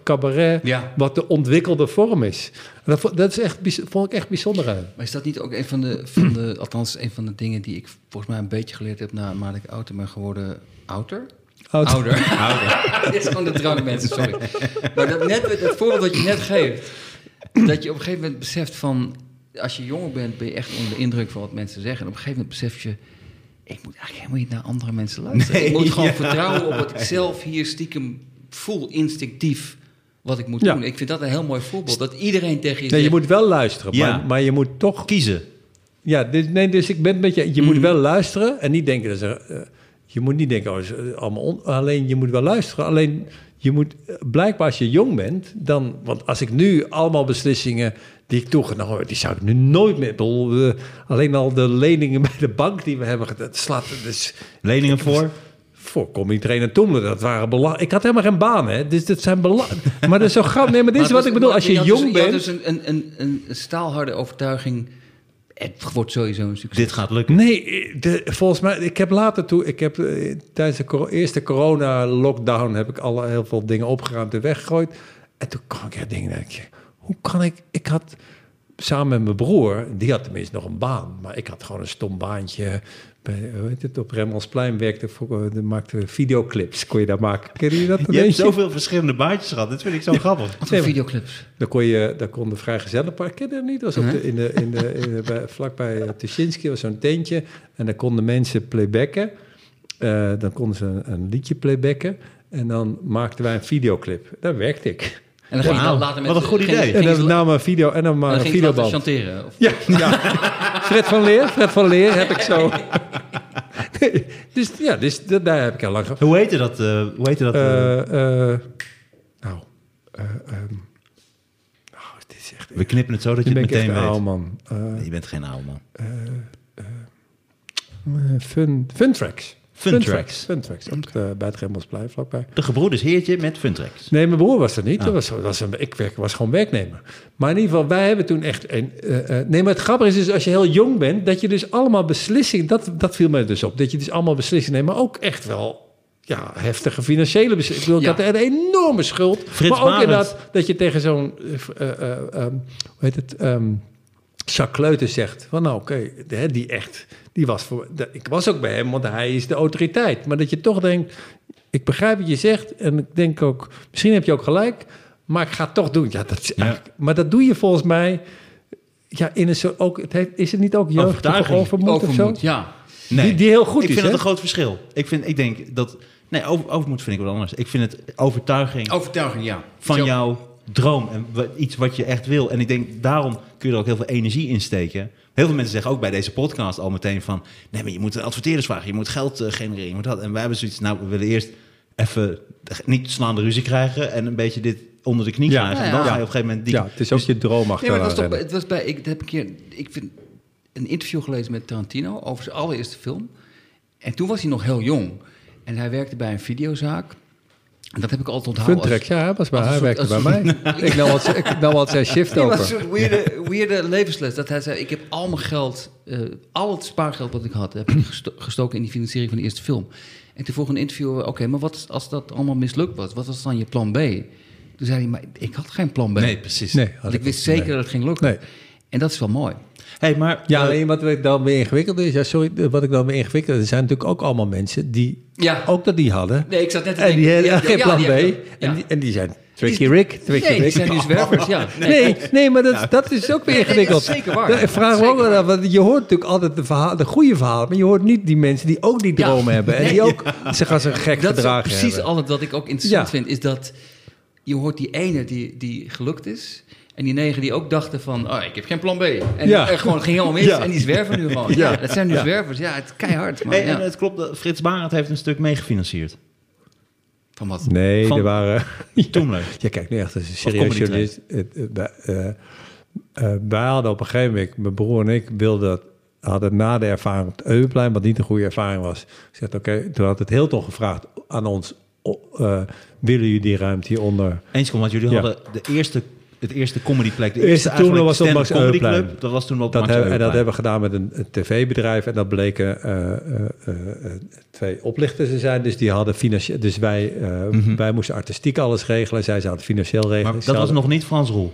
cabaret, Ja. wat de ontwikkelde vorm is. En dat, dat is echt, vond ik echt bijzonder aan hem. Maar is dat niet ook een van de, van de, althans een van de dingen die ik volgens mij een beetje geleerd heb naarmate ik ouder ben geworden? Ouder? Oud. Ouder. Dit is gewoon de drang, mensen, sorry. Maar dat, net, het voorbeeld wat je net geeft, dat je op een gegeven moment beseft van, als je jonger bent, ben je echt onder de indruk van wat mensen zeggen. En op een gegeven moment besef je, ik moet eigenlijk helemaal niet naar andere mensen luisteren. ik moet gewoon ja. vertrouwen op wat ik zelf hier stiekem voel, instinctief, wat ik moet Ja. doen. Ik vind dat een heel mooi voorbeeld, dat iedereen tegen je Nee, je moet wel luisteren, Ja. maar, maar je moet toch... Kiezen. Ja, dus, nee, dus ik ben met je... Je moet wel luisteren en niet denken... Dat ze, eh, je moet niet denken, oh, is, allemaal on- alleen je moet wel luisteren. Alleen je moet blijkbaar als je jong bent, dan... Want als ik nu allemaal beslissingen die ik toegenomen heb, die zou ik nu nooit meer... bedoel, alleen al de leningen bij de bank die we hebben... Dat slaat... Dus, Leningen voor? voor comedy trainer Toemelen, dat waren belang. Ik had helemaal geen baan, hè. Dus dat zijn belang. Maar dat is zo grappig. Nee, maar dit is wat dus- ik bedoel. Als je jong dus, bent... Je had dus een, een, een, een staalharde overtuiging. Het wordt sowieso een succes. Dit gaat lukken. Nee, de, volgens mij, ik heb later toe, ik heb eh, tijdens de coro- eerste corona-lockdown heb ik al heel veel dingen opgeruimd en weggegooid. En toen kwam ik echt dingen, denk ik, hoe kan ik, ik had samen met mijn broer, die had tenminste nog een baan, maar ik had gewoon een stom baantje. Bij, hoe heet het, op Remmelsplein werkte voor, eh, de maakte we videoclips, kon je daar maken. Ken je dat? Je hebt zoveel verschillende baantjes gehad. Dit vind ik zo grappig. Wat Nee, videoclips. Dan kon je, daar kon de Vrijgezellenpark, ken je dat niet? Dat was op de, in de, in de, in de, bij, vlakbij uh, Tuschinski, was zo'n tentje. En dan konden mensen playbacken. Eh, dan konden ze een, een liedje playbacken. En dan maakten wij een videoclip. Daar werkte ik. En dan ging je Wauw, dan later met... wat een goed idee. En dan namen we een video en dan maar een laten videoband. chanteren. Of, Ja, ja. Fred van Leer, Fred van Leer heb ik zo. Nee, dus ja, dus, da- daar heb ik heel lang gehad. Hoe heette dat? eh, hoe heette dat? eh? Eh, eh, nou, eh, ehm, nou, dit is echt... we knippen het zo dat je het meteen een weet. oude man. Eh, Nee, je bent geen oude man. Eh, Fun, Funtracks. Funtracks. Funtracks, op de, bij het Remmelsplein, vlakbij. De gebroeders Heertje met Funtracks. Nee, mijn broer was er niet. Ah. Dat was, was een, ik werk, was gewoon werknemer. Maar in ieder geval, wij hebben toen echt... Een, eh, eh, nee, maar het grappige is dus, als je heel jong bent... dat je dus allemaal beslissingen... Dat, dat viel mij dus op. Dat je dus allemaal beslissingen neemt... maar ook echt wel ja, heftige financiële beslissingen. Ik bedoel, Ja. ik had een enorme schuld. Frits maar ook Barend. inderdaad dat je tegen zo'n... eh, ehm, hoe heet het... ehm Jacques Kleuters zegt van nou oké, hè, die echt, die was voor, de- ik was ook bij hem, want hij is de autoriteit. Maar dat je toch denkt, ik begrijp wat je zegt en ik denk ook, misschien heb je ook gelijk, maar ik ga het toch doen. Ja, dat is Ja. maar dat doe je volgens mij, ja, in een soort, ook, het heeft, is het niet ook jeugdige Overtuiging. overmoed, of zo? ja. Die, die heel goed ik is, vind hè? dat een groot verschil. Ik, vind, ik denk dat... Nee, over, overmoed vind ik wel anders. Ik vind het overtuiging Overtuiging, ja. van jouw droom. En iets wat je echt wil. En ik denk, daarom kun je er ook heel veel energie in steken. Heel veel mensen zeggen ook bij deze podcast al meteen van... Nee, maar je moet adverteerders vragen. Je moet geld eh, genereren. Je moet dat. En wij hebben zoiets... Nou, we willen eerst even niet slaande ruzie krijgen... en een beetje dit onder de knie Ja. krijgen. En dan ja. ga je op een gegeven moment... Die, ja, het is ook je droom Nee, maar het was, toch, het was bij, ik dat heb een keer, ik vind een interview gelezen met Tarantino over zijn allereerste film. En toen was hij nog heel jong. En hij werkte bij een videozaak. En dat heb ik altijd onthouden. Funtrack, ja, was bij, een hij werkte bij mij. ik nam wat, ik nam wat zijn shift was een over. soort weirde, weirde levensles. Dat hij zei, ik heb al mijn geld, eh, al het spaargeld wat ik had... heb ik gesto- gestoken in die financiering van de eerste film. En toen vroeg een interviewer, oké, maar wat is- als dat allemaal mislukt was? Wat was dan je plan B? Toen zei hij, maar ik had geen plan B. nee, precies. Nee, had Want ik wist zeker nee. dat het ging lukken. Nee. En dat is wel mooi. Hey, maar, Ja, alleen wat ik dan weer ingewikkeld is, ja, sorry, wat ik dan weer ingewikkeld is, er zijn natuurlijk ook allemaal mensen die Ja. ook dat die hadden. Nee, ik zat net te En die denken- hebben ja, geen ja, plan B. En, ja. die, en die zijn Tricky Rick, Tricky Nee, die Rick. zijn nu zwervers, ja. Nee, nee, maar dat, dat is ook weer Nee, nee, ingewikkeld. dat is zeker waar. Ik vraag me ook af, want je hoort natuurlijk altijd de, verhaal, de goede verhalen, maar je hoort niet die mensen die ook die Ja. dromen hebben en Nee. die ook zich als een gek Dat gedragen precies hebben. altijd wat ik ook interessant Ja. vind, is dat je hoort die ene die, die gelukt is. En die negen die ook dachten van, oh, ik heb geen plan B. En Ja. er gewoon ging helemaal mis. Ja. En die zwerven nu gewoon. Ja. Dat zijn nu Ja. zwervers. Ja, het is keihard. Maar hey, ja. en het klopt, dat Frits Barend heeft een stuk meegefinancierd. Van wat? Nee, Van- er waren... Toemler. Ja, kijk, nu echt als een Of serieus journalist. Wij- eh, eh, wij hadden op een gegeven moment, mijn broer en ik wilden dat, hadden na de ervaring op het Euweplein, wat niet een goede ervaring was, gezegd, oké, toen had het heel toch gevraagd aan ons, eh, willen jullie die ruimte hieronder? Eens kom, want jullie Ja. hadden de eerste, het eerste comedyplek. De Eerste toernooi was op Max comedy club. Dat was toen op Dat hebben, en dat hebben we gedaan met een, een tv-bedrijf en dat bleken eh, eh, eh, twee oplichters te zijn. Dus die hadden financieel, dus wij, eh, wij moesten artistiek alles regelen, zij zouden financieel regelen. Mhm. Maar dat was nog niet Frans Roel.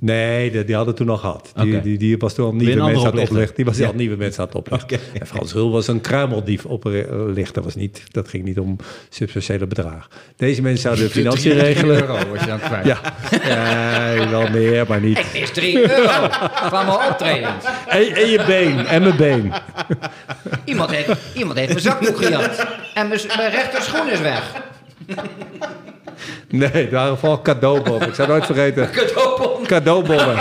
Nee, die, die hadden toen al gehad. Die, die, die was toen al nieuwe mensen aan het oplichten. Die was oplichter. al nieuwe mensen aan het oplichten. Oké. En Frans Rul was een kruimeldief oplichter. Dat, was niet, dat ging niet om substantiële bedragen. Deze mensen zouden de financiën regelen. euro was je dan kwijt. Ja, ja, wel meer, maar niet. Het is 3 euro van mijn optredens. En, en je been, en mijn been. Iemand heeft, iemand heeft mijn zakdoek gejat. En mijn, mijn rechterschoen is weg. Nee, het waren vooral cadeaubonnen. Ik zou nooit vergeten. Cadeaubon. Cadeaubonnen.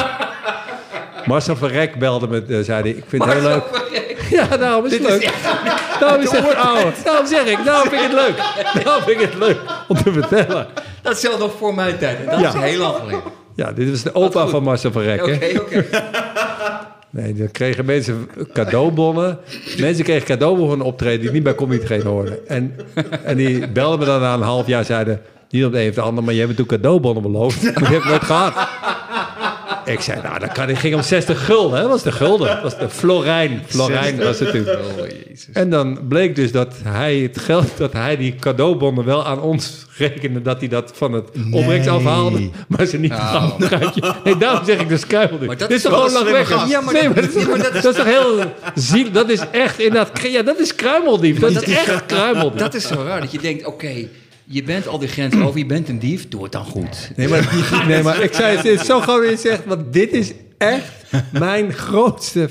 Marcel Verrek belde me, eh, zei hij, ik vind het heel leuk. Ja, daarom is het Dit is leuk. echt- Daarom is het oude. Daarom zeg ik, daarom vind ik het leuk. Daarom vind ik het leuk om te vertellen. Dat is zelfs nog voor mijn tijd. Dat Ja. is heel lang geleden. Ja, dit was de opa van Marcel Verrek. hè? Oké, oké. Nee, dan kregen mensen cadeaubonnen. Mensen kregen cadeaubonnen van een optreden die niet bij Comedy Train hoorden. En, en die belden me dan na een half jaar zeiden... Niet op de een of de ander, maar je hebt toen cadeaubonnen beloofd. Je hebt het nooit gehad. Ik zei, nou, dat kan, het ging om 60 gulden. Dat was de gulden. Dat was de Florijn. Florijn was het toen. Oh, jezus. En dan bleek dus dat hij het geld, dat hij die cadeaubonnen wel aan ons rekende, dat hij dat van het opbrengst afhaalde, maar ze niet Oh. Nee, daarom zeg ik dus kruimel Maar dat Dit is is toch gewoon lang weg. gast? Ja, maar nee, dat- maar dat, is, ja, maar dat is- dat is toch heel ziel. Dat is echt inderdaad, ja, dat is kruimeldief. Dat is echt kruimeldief. Dat is zo raar, dat je denkt, oké, je bent al die grens over, je bent een dief, doe het dan goed. Nee, maar, nee, maar ik zei het is zo gewoon je zegt, want dit is echt mijn grootste...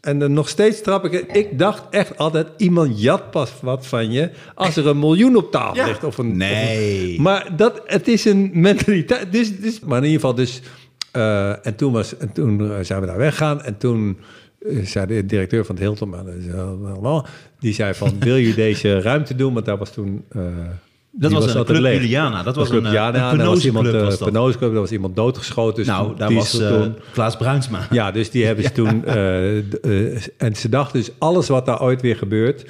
En dan nog steeds trap ik het. Ik dacht echt altijd, iemand jat pas wat van je... als er een miljoen op tafel Ja. ligt. Of een, Nee. of een- maar dat, het is een mentaliteit. Dus, dus, maar in ieder geval dus... eh, en toen, was, en toen eh, zijn we daar weggegaan. En toen eh, zei de directeur van het Hilton... Die zei van, wil je deze ruimte doen? Want daar was toen... eh, Dat was een Club leeg. Juliana. Dat was Club een, eh, Juliana, een daar was iemand, penose-club eh, was dat. daar was iemand doodgeschoten. Dus Nou, daar was eh, toen- Klaas Bruinsma. ja, dus die hebben ze toen... eh, eh, en ze dachten dus, alles wat daar ooit weer gebeurt...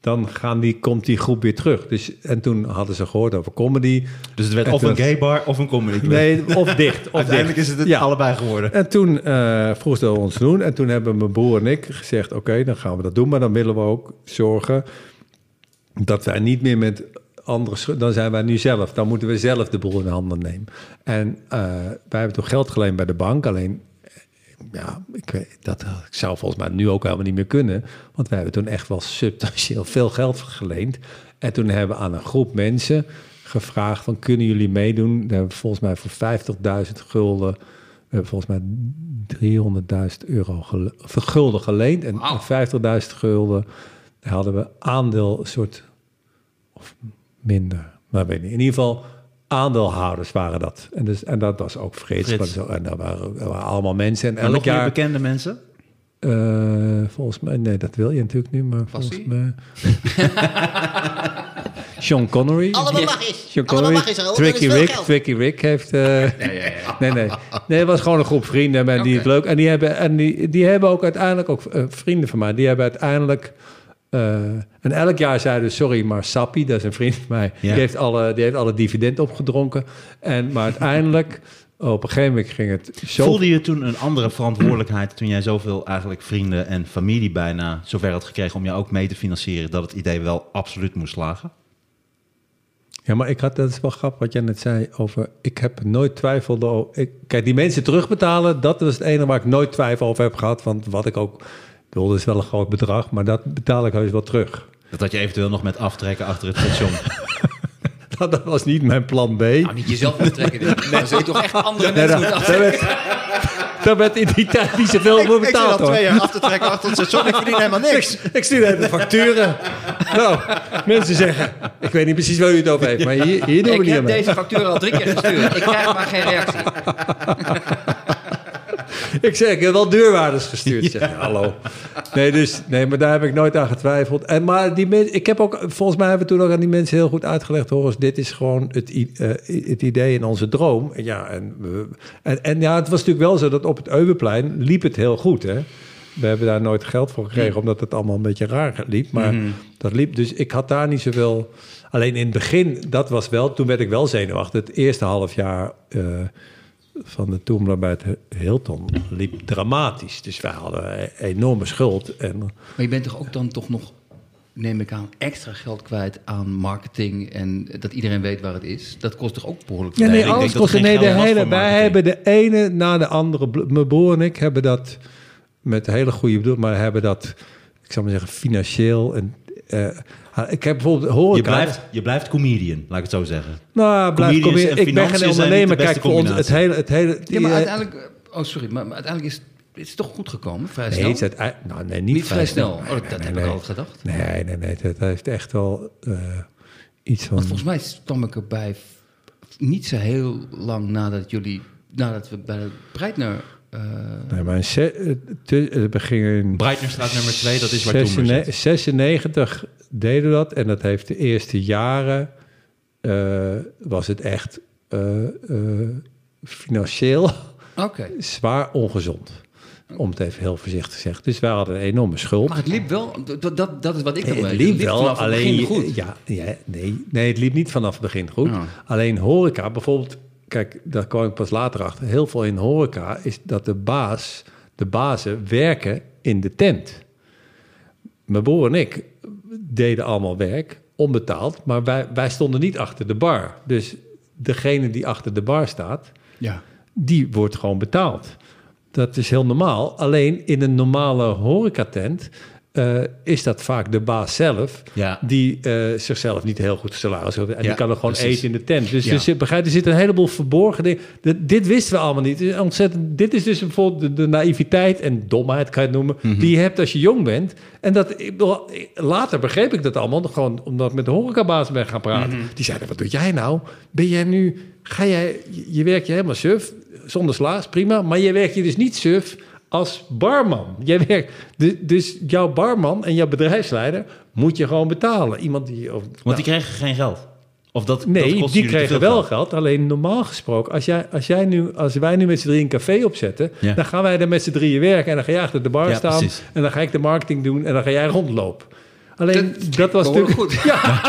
dan gaan die, komt die groep weer terug. Dus, en toen hadden ze gehoord over comedy. Dus het werd En of een gay bar of een comedy club. Nee, of dicht. Of Uiteindelijk dicht. is het het Ja. allebei geworden. En toen uh, vroeg ze ons te doen. En toen hebben mijn broer en ik gezegd... oké, dan gaan we dat doen. Maar dan willen we ook zorgen... dat wij niet meer met andere... schu- Dan zijn wij nu zelf. Dan moeten we zelf de boel in handen nemen. En eh, wij hebben toen geld geleend bij de bank. Alleen, eh, ja, ik weet, dat zou volgens mij nu ook helemaal niet meer kunnen. Want wij hebben toen echt wel substantieel veel geld geleend. En toen hebben we aan een groep mensen gevraagd van... kunnen jullie meedoen? Daar hebben we volgens mij voor 50.000 gulden... We hebben volgens mij 300.000 euro gele gulden geleend en Wauw. 50.000 gulden hadden we aandeel soort of minder, maar weet niet. In ieder geval aandeelhouders waren dat. En, dus, en dat was ook Frits. En dat waren, dat waren allemaal mensen. En En elk nog meer jaar... bekende mensen? Eh, volgens mij, nee, dat wil je natuurlijk nu, maar volgens mij. Sean Connery. Allemaal mag eens. Sean Allemaal Connery. mag eens. Raoul. Tricky Rick. geld. Tricky Rick heeft. eh, Nee, nee. Nee, het was gewoon een groep vrienden en die het leuk. En die hebben, en die, die hebben ook uiteindelijk ook eh, vrienden van mij. Die hebben uiteindelijk. Eh, en elk jaar zeiden ze, sorry, maar Sappi, dat is een vriend van mij, Ja. die, heeft alle, die heeft alle dividend opgedronken. En, maar uiteindelijk, op een gegeven moment ging het zo... Voelde je toen een andere verantwoordelijkheid toen jij zoveel eigenlijk vrienden en familie bijna zover had gekregen om jou ook mee te financieren dat het idee wel absoluut moest slagen? Ja, maar ik had, dat is wel grappig wat jij net zei over... Ik heb nooit twijfel over... Ik, kijk, die mensen terugbetalen, dat was het enige waar ik nooit twijfel over heb gehad. Want wat ik ook... Ik bedoel, dat is wel een groot bedrag, maar dat betaal ik heus wel terug. Dat had je eventueel nog met aftrekken achter het station. Dat, dat was niet mijn plan B. Nou, niet jezelf aftrekken. Dan zul je toch echt andere Nee, mensen dat, moeten daar, aftrekken. werd, daar werd in die tijd niet zoveel voor betaald, hoor. jaar af te trekken achter het station. Ik verdien helemaal niks. Ik, ik stuur even facturen. nou, mensen zeggen... Ik weet niet precies waar u het over heeft, maar hier, hier doen we Ik niet heb aan mee. deze factuur al drie keer gestuurd. Ik krijg maar geen reactie. Ik zeg, ik heb wel deurwaarders gestuurd. Zeg, hallo. Nee, dus, nee, maar daar heb ik nooit aan getwijfeld. En, maar die mensen, ik heb ook, volgens mij hebben we toen ook aan die mensen heel goed uitgelegd, Horus, dit is gewoon het, eh, het idee in onze droom. En Ja, en, en, en ja, het was natuurlijk wel zo dat op het Euwenplein liep het heel goed, hè. We hebben daar nooit geld voor gekregen, omdat het allemaal een beetje raar liep. Maar dat liep, dus ik had daar niet zoveel... Alleen in het begin, dat was wel, toen werd ik wel zenuwachtig. Het eerste half jaar eh, van de het Hilton liep dramatisch. Dus wij hadden een enorme schuld. En Maar je bent toch ook dan toch nog, neem ik aan, extra geld kwijt aan marketing en dat iedereen weet waar het is. Dat kost toch ook behoorlijk veel? Ja, nee, alles geen Nee, de hele, wij hebben de ene na de andere. Mijn broer en ik hebben dat met hele goede bedoel, maar hebben dat, ik zou maar zeggen, financieel. En, eh, ik heb bijvoorbeeld horeca. Je blijft, je blijft comedian, laat ik het zo zeggen. nou, blijf en Ik ben geen ondernemer. Kijk, voor ons het hele, het hele. Ja, maar eh, uiteindelijk, oh sorry, maar, maar uiteindelijk is het is toch goed gekomen, vrij Nee, snel? het is uitei- nou, nee, niet, Niet vrij snel. Nee, Oh, nee, dat nee, heb nee. ik altijd gedacht. Nee, nee, nee. Dat heeft echt wel eh, iets van. Want volgens mij kwam ik erbij niet zo heel lang nadat jullie, nadat we bij de Breitner... eh, Nee, maar in eh, eh, we gingen in Breitnerstraat nummer 2, dat is waar Toemler 96 zit. 96 deden we dat. En dat heeft de eerste jaren... was het echt financieel zwaar ongezond. Om het even heel voorzichtig te zeggen. Dus wij hadden een enorme schuld. Maar het liep wel, dat, dat, dat is wat ik Nee, dan het liep wel, vanaf het alleen begin je- goed. Ja, ja, nee, nee, het liep niet vanaf het begin goed. Ja. Alleen horeca, bijvoorbeeld, kijk, daar kwam ik pas later achter. Heel veel in horeca is dat de baas, de bazen werken in de tent. Mijn broer en ik deden allemaal werk, onbetaald, maar wij, wij stonden niet achter de bar. Dus degene die achter de bar staat, Ja. die wordt gewoon betaald. Dat is heel normaal. Alleen in een normale horecatent eh is dat vaak de baas zelf... Ja. die eh, zichzelf niet heel goed salaris heeft. En die kan er gewoon precies. eten in de tent. Dus Ja. begrijp, er zit een heleboel verborgen dingen. Dit, dit wisten we allemaal niet. Ontzettend, dit is dus bijvoorbeeld de, de naïviteit en domheid, kan je het noemen... Mhm. die je hebt als je jong bent. En dat, later begreep ik dat allemaal. Gewoon omdat ik met de horecabaas ben gaan praten. Mhm. Die zeiden, wat doe jij nou? Ben jij nu... Ga jij, je- werkt je helemaal suf, zonder slaas, prima. Maar je werkt je dus niet suf als barman. Jij werkt, du- dus jouw barman en jouw bedrijfsleider moet je gewoon betalen. Iemand die... Of, Want die kregen geen geld. Of dat, Nee, die kregen wel geld. geld. Alleen normaal gesproken, als, jij, als, jij nu, als wij nu met z'n drieën een café opzetten... Ja. dan gaan wij er met z'n drieën werken... en dan ga jij achter de bar Ja, staan... precies. en dan ga ik de marketing doen... en dan ga jij rondlopen. Alleen, dat, was natuurlijk... goed. Ja.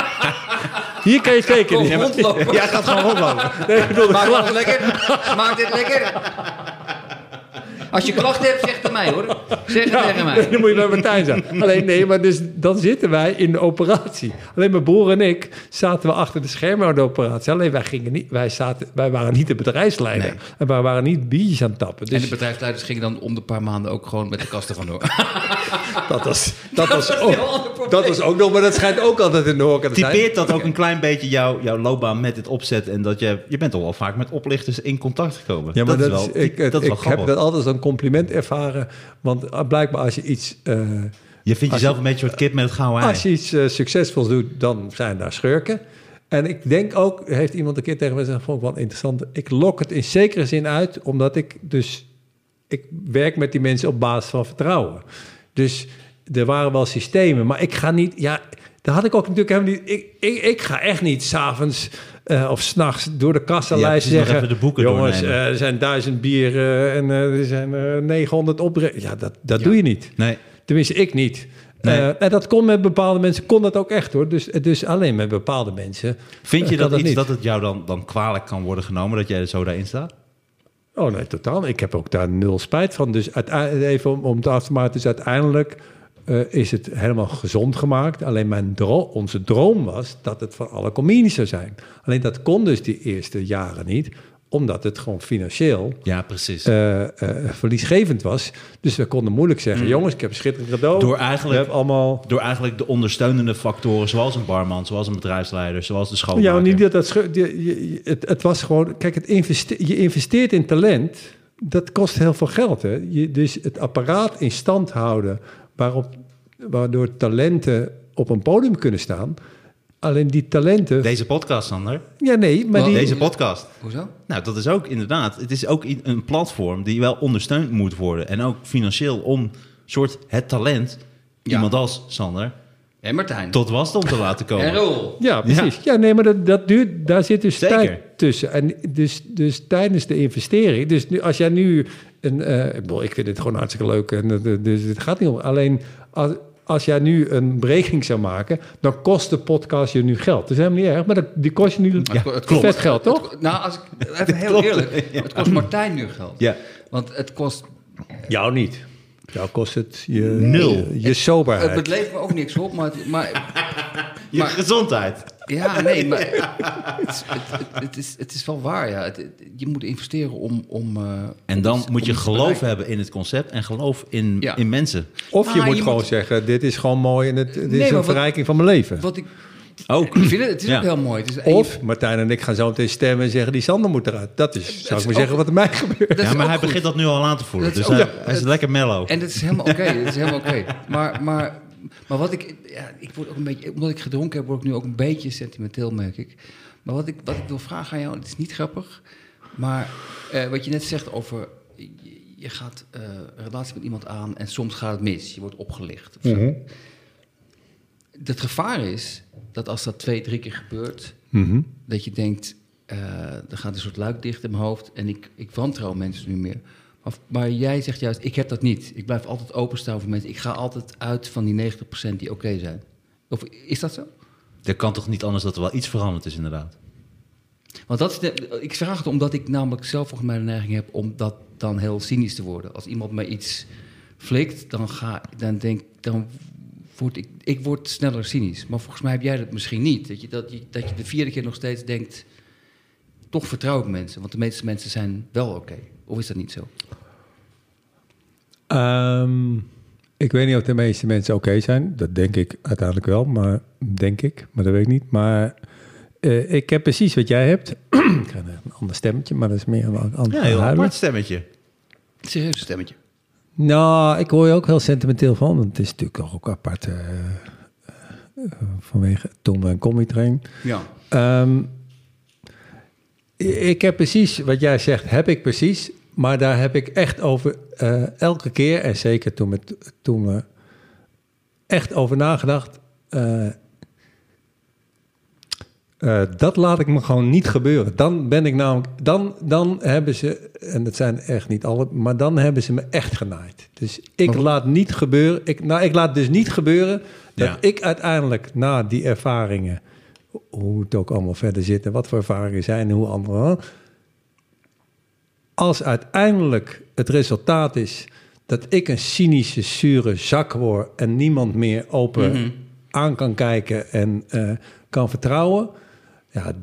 Hier kan je zeker niet. rondlopen. Jij gaat gewoon rondlopen. Nee, ik bedoel, het lekker? Maakt dit lekker? Als je klachten hebt, zeg het aan mij hoor. Zeg het tegen mij. Dan moet je bij Martijn zijn. Alleen nee, maar dus dan zitten wij in de operatie. Alleen mijn broer en ik zaten we achter de schermen aan de operatie. Alleen wij, gingen niet, wij, zaten, wij waren niet de bedrijfsleider. Nee. En wij waren niet biertjes aan het tappen. En de Dus bedrijfsleiders gingen dan om de paar maanden ook gewoon met de kasten vandoor. dat, was, dat, was ook, dat was ook nog, maar dat schijnt ook altijd in de horeca te zijn. Typeert dat ook een klein beetje jouw, jouw loopbaan met dit opzet? En dat je, je bent al wel vaak met oplichters in contact gekomen. Ja, maar dat, is wel, ik, dat is wel ik heb dat altijd als een compliment ervaren. Want eh, blijkbaar als je iets... eh, Je vindt jezelf een beetje een soort kip met het gouden ei. Als je iets eh, succesvols doet, dan zijn daar schurken. En ik denk ook, heeft iemand een keer tegen mij gezegd, vond ik wel interessant. Ik lok het in zekere zin uit, omdat ik dus, ik werk met die mensen op basis van vertrouwen. Dus er waren wel systemen, maar ik ga niet, ja, daar had ik ook natuurlijk helemaal niet. Ik, ik, ik ga echt niet s'avonds uh, of s'nachts door de kassenlijst Ja, zeggen: de boeken Jongens, eh, er zijn duizend bieren en eh, er zijn eh, 900 opdringen. Ja, dat, dat Ja. doe je niet. Nee. Tenminste, ik niet. Nee. En dat kon met bepaalde mensen, kon dat ook echt hoor. Dus, dus alleen met bepaalde mensen. Vind je dat, iets niet. dat het jou dan, dan kwalijk kan worden genomen dat jij er zo daarin staat? Oh nee, totaal. Ik heb ook daar nul spijt van. Dus even om, het af te maken, dus uiteindelijk eh, is het helemaal gezond gemaakt. Alleen mijn dro onze droom was dat het voor alle comedies zou zijn. Alleen dat kon dus die eerste jaren niet, omdat het gewoon financieel Ja, precies. eh, eh, verliesgevend was. Dus we konden moeilijk zeggen, jongens, ik heb een schitterend cadeau. Door eigenlijk- allemaal... Door eigenlijk de ondersteunende factoren, zoals een barman, zoals een bedrijfsleider, zoals de schoonmaker. Ja, niet dat dat... je- je- het, het was gewoon... Kijk, het investe- je investeert in talent. Dat kost heel veel geld. Hè? Je, dus het apparaat in stand houden... Waarop, waardoor talenten op een podium kunnen staan... Alleen die talenten... Deze podcast, Sander. ja, nee, maar die... Deze podcast. Hoezo? Nou, dat is ook inderdaad. Het is ook een platform die wel ondersteund moet worden. En ook financieel om soort het talent, Ja. iemand als Sander, En Martijn. tot wasdom te laten komen. En Roel. Ja, precies. Ja, nee, maar dat, dat duurt, daar zit dus Zeker. tijd tussen. En dus, dus tijdens de investering. Dus nu, als jij nu een. eh, ik, bedoel, ik vind het gewoon hartstikke leuk. En, eh, dus het gaat niet om. Alleen als, als jij nu een berekening zou maken, dan kost de podcast je nu geld. Dat is helemaal niet erg, maar dat, die kost je nu Het ko- het vet kost- geld, toch? het- nou, als ik, even heel klopt, eerlijk. Het kost Martijn nu geld. Ja. Want het kost... Jou niet. Jou kost het je, Nul. je, je Het soberheid. bedleeft me ook niks op, maar... het- maar Je Maar- gezondheid. Ja, nee, maar... Het, is- het, het, het is, het is wel waar, ja. Het- het- je moet investeren om... om eh, En dan moet om je geloof hebben in het concept en geloof in, Ja. in mensen. Of je Ah, moet je gewoon moet- zeggen, dit is gewoon mooi en het, dit Nee, is een wat- verrijking van mijn leven. Wat ik... Ook. Ik vind het, het is Ja. ook heel mooi. Het is, Of Martijn en ik gaan zo meteen stemmen en zeggen die Sander moet eruit. Dat is, zou ik is maar zeggen, ook- wat er mij gebeurt. ja, maar hij goed. begint dat nu al aan te voelen. Dat is Dus ook- hij, hij is lekker mellow. En dat is helemaal oké. dat is helemaal oké. Maar, maar, maar wat ik... Ja, ik word ook een beetje... Omdat ik gedronken heb, word ik nu ook een beetje sentimenteel, merk ik. Maar wat ik, wat ik wil vragen aan jou, het is niet grappig. Maar eh, wat je net zegt over... Je, je gaat eh, een relatie met iemand aan en soms gaat het mis. Je wordt opgelicht. Of zo. Het gevaar is dat als dat twee, drie keer gebeurt... Mhm. dat je denkt, eh, er gaat een soort luik dicht in mijn hoofd en ik, ik wantrouw mensen nu meer. Maar, maar jij zegt juist, ik heb dat niet. Ik blijf altijd openstaan voor mensen. Ik ga altijd uit van die 90% die oké zijn. Of is dat zo? Er kan toch niet anders dat er wel iets veranderd is, inderdaad. Want dat is de- ik vraag het omdat ik namelijk zelf volgens mij de neiging heb om dat dan heel cynisch te worden. Als iemand mij iets flikt, dan ga dan denk dan word ik, ik word sneller cynisch. Maar volgens mij heb jij dat misschien niet. Dat je, dat je, dat je de vierde keer nog steeds denkt, toch vertrouw ik mensen. Want de meeste mensen zijn wel oké. Of is dat niet zo? Ehm, ik weet niet of de meeste mensen oké zijn. Dat denk ik uiteindelijk wel, maar denk ik, maar dat weet ik niet. Maar eh, ik heb precies wat jij hebt. ik krijg een ander stemmetje, maar dat is meer een ander Ja, heel apart stemmetje. Serieus stemmetje. Nou, ik hoor je ook heel sentimenteel van. Want het is natuurlijk ook apart eh, eh, vanwege Tom en Comedy Train. Ja. Ehm, ik heb precies wat jij zegt, heb ik precies. Maar daar heb ik echt over eh, elke keer, en zeker toen, met, toen we echt over nagedacht. eh, eh, dat laat ik me gewoon niet gebeuren. Dan ben ik namelijk, dan, dan hebben ze, en dat zijn echt niet alle, maar dan hebben ze me echt genaaid. Dus ik laat niet gebeuren, ik, nou, ik laat dus niet gebeuren dat Ja. ik uiteindelijk na die ervaringen, hoe het ook allemaal verder zit en wat voor ervaringen zijn en hoe anderen. Als uiteindelijk het resultaat is dat ik een cynische, zure zak word en niemand meer open Mhm. aan kan kijken en eh, kan vertrouwen, ja,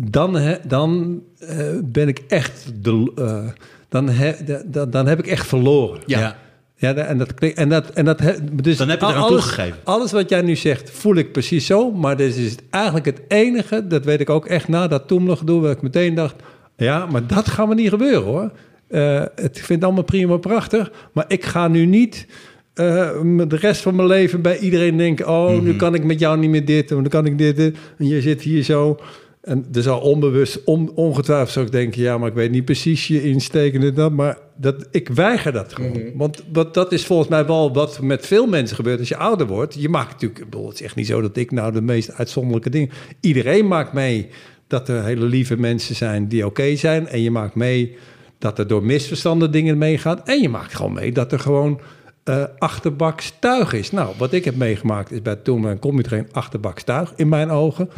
dan, he- dan eh, ben ik echt de, eh, dan, he- de- dan, dan heb ik echt verloren. Ja. Ja, da- en dat klinkt- en dat en dat dus Dan heb je eraan alles, toegegeven. Alles wat jij nu zegt, voel ik precies zo. Maar dit is eigenlijk het enige, dat weet ik ook echt na dat Toemler gedoe, waar ik meteen dacht, ja, maar dat gaat me niet gebeuren hoor. Eh, het ik vind het allemaal prima prachtig, maar ik ga nu niet eh, de rest van mijn leven bij iedereen denken... oh, nu kan ik met jou niet meer dit en dan kan ik dit, dit. En je zit hier zo. En er zal onbewust, on, ongetwijfeld zou ik denken... ja, maar ik weet niet precies je insteken en dat. Maar dat, ik weiger dat gewoon. Want wat, dat is volgens mij wel wat met veel mensen gebeurt als je ouder wordt. Je maakt natuurlijk... Ik bedoel, het is echt niet zo dat ik nou de meest uitzonderlijke dingen... Iedereen maakt mee dat er hele lieve mensen zijn die oké zijn. En je maakt mee dat er door misverstanden dingen meegaan. En je maakt gewoon mee dat er gewoon eh achterbaks tuig is. Nou, wat ik heb meegemaakt is bij Toen en Kom iedereen achterbaks tuig in mijn ogen.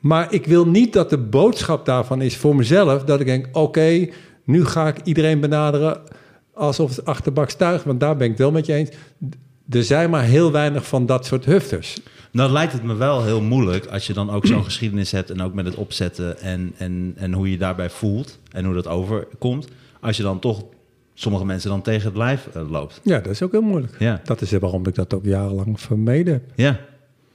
Maar ik wil niet dat de boodschap daarvan is voor mezelf... dat ik denk, oké, nu ga ik iedereen benaderen alsof het achterbaks tuig... want daar ben ik het wel met je eens. Er zijn maar heel weinig van dat soort hufters. Nou lijkt het me wel heel moeilijk als je dan ook zo'n geschiedenis hebt en ook met het opzetten en, en, en hoe je daarbij voelt en hoe dat overkomt. Als je dan toch sommige mensen dan tegen het lijf eh, loopt. Ja, dat is ook heel moeilijk. Ja. Dat is waarom ik dat ook jarenlang vermeden heb. Ja.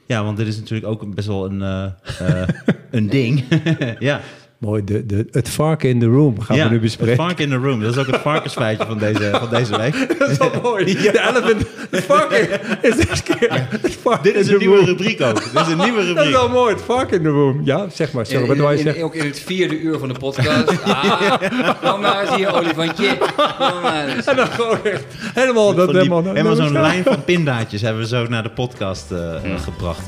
Ja, want dit is natuurlijk ook best wel een, eh, eh, een ding. ja. Mooi, de, de, het varken in the room gaan ja, we nu Het bespreken. vark in the room. Dat is ook het varkensfeitje van deze, van deze week. Dat is wel mooi. De elephant, het varken is deze keer het varken Dit is in een nieuwe room. rubriek ook. Dit is een nieuwe Dat is rubriek. wel mooi, het varken in the room. Ja, zeg maar. Sorry, In- in- zeggen? ook in het vierde uur van de podcast. Ah, kom maar eens hier, olifantje. Kom maar eens. En dan gewoon echt helemaal... Dat die- helemaal, helemaal zo'n lijn van pindaatjes hebben we zo naar de podcast eh, gebracht.